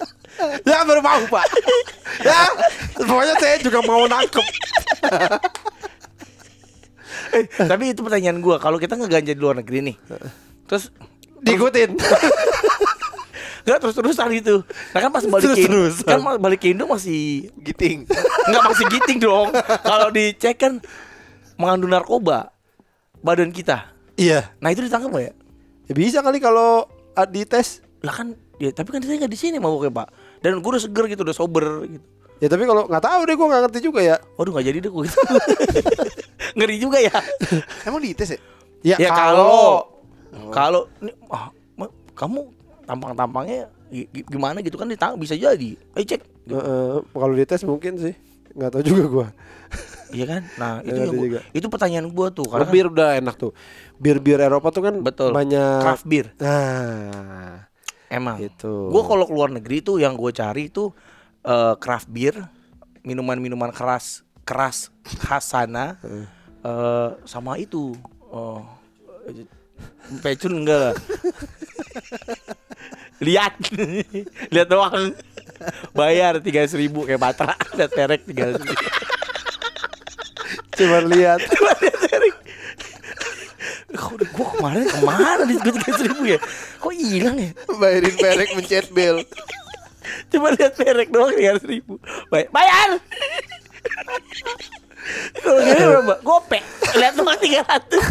[SPEAKER 2] Ya baru mau pak. Ya pokoknya saya juga mau nangkep.
[SPEAKER 1] Eh, tapi itu pertanyaan gua kalau kita ngeganja di luar negeri nih. Terus
[SPEAKER 2] Diikutin.
[SPEAKER 1] Enggak terus-terusan gitu. Nah kan pas balik ke Indo, kan balik ke Indo masih
[SPEAKER 3] Giting.
[SPEAKER 1] enggak masih giting dong. Kalau dicek kan mengandung narkoba badan kita.
[SPEAKER 2] Iya.
[SPEAKER 1] Nah itu ditangkap nggak ya?
[SPEAKER 2] Ya bisa kali kalau ah, dites.
[SPEAKER 1] Lah kan ya tapi kan saya nggak di sini mau pak. Dan gue udah seger gitu, udah sober gitu.
[SPEAKER 2] Ya tapi kalau nggak tahu deh gue nggak ngerti juga ya.
[SPEAKER 1] Waduh nggak jadi deh gue gitu. Ngeri juga ya.
[SPEAKER 3] Emang dites ya?
[SPEAKER 2] Ya,
[SPEAKER 1] Ya kalau kalau ah, ma- kamu tampang-tampangnya gi- gi- gimana gitu kan ditangkap bisa jadi. Ayo cek. Gitu.
[SPEAKER 2] Eh, eh, kalau dites mungkin sih. Nggak tahu juga gue.
[SPEAKER 1] Iya kan? Nah, itu
[SPEAKER 2] ada
[SPEAKER 1] gua-
[SPEAKER 2] juga.
[SPEAKER 1] itu pertanyaan gua tuh karena kan
[SPEAKER 2] bir udah enak tuh. Bir-bir Eropa tuh kan
[SPEAKER 1] Betul.
[SPEAKER 2] banyak.
[SPEAKER 1] craft beer
[SPEAKER 2] Nah,
[SPEAKER 1] emang.
[SPEAKER 2] itu.
[SPEAKER 1] Gue kalau keluar negeri tuh yang gue cari tuh eh, craft beer, minuman-minuman keras keras khas sana, eh, sama itu oh, pecun enggak lah. Lihat, lihat doang. Bayar tiga ribu kayak batra, lihat perek tiga ribu.
[SPEAKER 2] Cuma lihat.
[SPEAKER 1] Kok gue kemarin ke mana di tiga ribu ya? Kok hilang ya?
[SPEAKER 3] Bayarin perek mencet bel.
[SPEAKER 1] Cuma lihat perek doang tiga ribu. Bayar. Kalau gini berapa? Gopek. Lihat tiga ratus.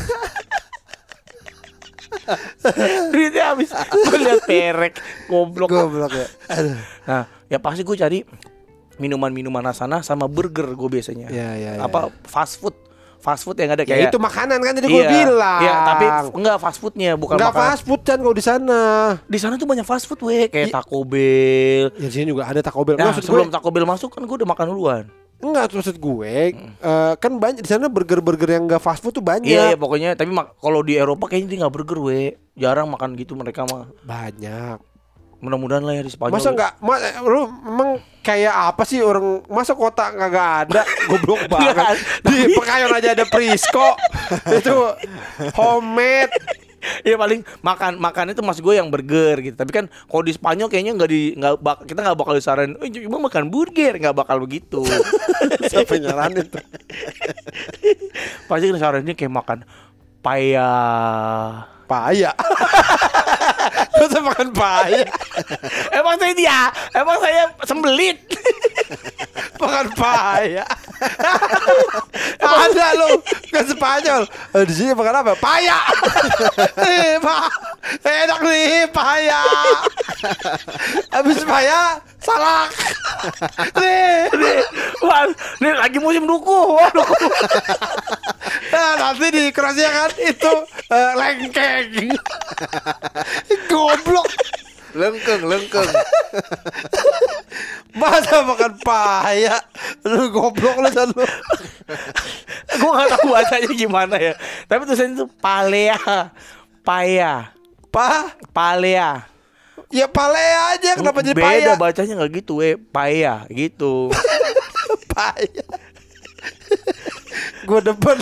[SPEAKER 1] Duitnya habis. Gue lihat perek. Goblok.
[SPEAKER 2] Goblok ya. Aduh.
[SPEAKER 1] Nah, ya pasti gue cari minuman-minuman sana sama burger gue biasanya.
[SPEAKER 2] Ya, ya, ya,
[SPEAKER 1] Apa fast food? Fast food yang ada
[SPEAKER 2] Ya
[SPEAKER 1] kayak
[SPEAKER 2] itu makanan kan tadi gue
[SPEAKER 1] Iya,
[SPEAKER 2] bilang.
[SPEAKER 1] Iya, tapi enggak fast foodnya bukan
[SPEAKER 2] Enggak
[SPEAKER 1] makanan.
[SPEAKER 2] fast food kan kalau di sana.
[SPEAKER 1] Di sana tuh banyak fast food weh, kayak
[SPEAKER 2] Iya.
[SPEAKER 1] Taco Bell.
[SPEAKER 2] Ya di sini juga ada Taco Bell.
[SPEAKER 1] Nah,
[SPEAKER 2] Maksud
[SPEAKER 1] sebelum
[SPEAKER 2] gue,
[SPEAKER 1] Taco Bell masuk kan gue udah makan duluan.
[SPEAKER 2] Enggak maksud gue eh, kan banyak di sana burger-burger yang enggak fast food tuh banyak.
[SPEAKER 1] Iya, iya pokoknya tapi mak- kalau di Eropa kayaknya dia nggak burger we. Jarang makan gitu mereka mah.
[SPEAKER 2] Banyak.
[SPEAKER 1] Mudah-mudahan lah ya di Spanyol.
[SPEAKER 2] Masa enggak ma, lu emang kayak apa sih orang masa kota kagak ada goblok banget. Di Pekayon aja ada Prisco. itu homemade.
[SPEAKER 1] Iya paling makan makan itu mas gue yang burger gitu. Tapi kan kalau di Spanyol kayaknya nggak di nggak bak, kita nggak bakal disaranin. Oh, cuma makan burger nggak bakal begitu.
[SPEAKER 2] Siapa nyaranin tuh?
[SPEAKER 1] Pasti kan disaraninnya kayak makan paya.
[SPEAKER 2] Paya. Masa makan paya?
[SPEAKER 1] emang saya dia, emang saya sembelit.
[SPEAKER 2] Makan paya. ada lo kan Spanyol. Eh, di sini makan apa? Paya. eh. Enak nih paya. Habis paya salak. nih,
[SPEAKER 1] nih, wah, nih lagi musim duku. Wah, duku.
[SPEAKER 2] Nah, nanti di Kroasia kan itu eh, lengkeng. Goblok.
[SPEAKER 3] Lengkeng, lengkeng.
[SPEAKER 2] Masa makan paya? Lu goblok lu dan lu.
[SPEAKER 1] gue nggak tahu bahasanya gimana ya. Tapi tulisannya itu palea, paya,
[SPEAKER 2] Pa,
[SPEAKER 1] palea.
[SPEAKER 2] Ya pale aja kenapa jadi
[SPEAKER 1] Beda
[SPEAKER 2] paya?
[SPEAKER 1] bacanya nggak gitu, eh, paya gitu.
[SPEAKER 2] paya. Gue depan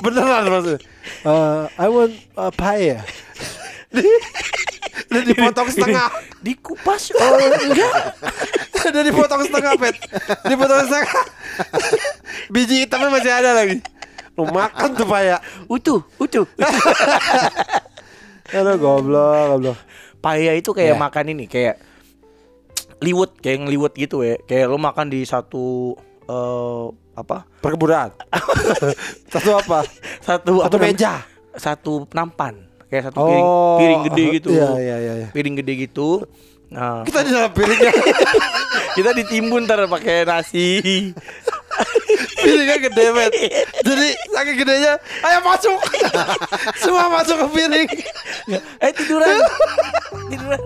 [SPEAKER 2] beneran maksudnya. Uh, I want uh, paya. Udah dipotong setengah.
[SPEAKER 1] Dikupas oh enggak.
[SPEAKER 2] Udah dipotong setengah, Pet. Dipotong setengah. Biji hitamnya masih ada lagi. Lu makan tuh paya.
[SPEAKER 1] Utuh, utuh.
[SPEAKER 2] Aduh goblok, goblok.
[SPEAKER 1] Paya itu kayak
[SPEAKER 2] Ya.
[SPEAKER 1] makan ini kayak liwet, kayak ngeliwet gitu ya. Kayak lu makan di satu eh apa?
[SPEAKER 2] Perkebunan. Satu apa?
[SPEAKER 1] Satu
[SPEAKER 2] Satu
[SPEAKER 1] apa namanya?
[SPEAKER 2] meja.
[SPEAKER 1] Satu nampan. Kayak satu piring,
[SPEAKER 2] Oh.
[SPEAKER 1] piring gede gitu.
[SPEAKER 2] Iya, iya, iya, iya.
[SPEAKER 1] Piring gede gitu. Nah,
[SPEAKER 2] Kita di dalam piringnya.
[SPEAKER 1] kita ditimbun ntar pakai nasi.
[SPEAKER 2] piringnya gede, Pet. Jadi saking gedenya, ayo masuk. Semua masuk ke piring.
[SPEAKER 1] eh tiduran. tiduran.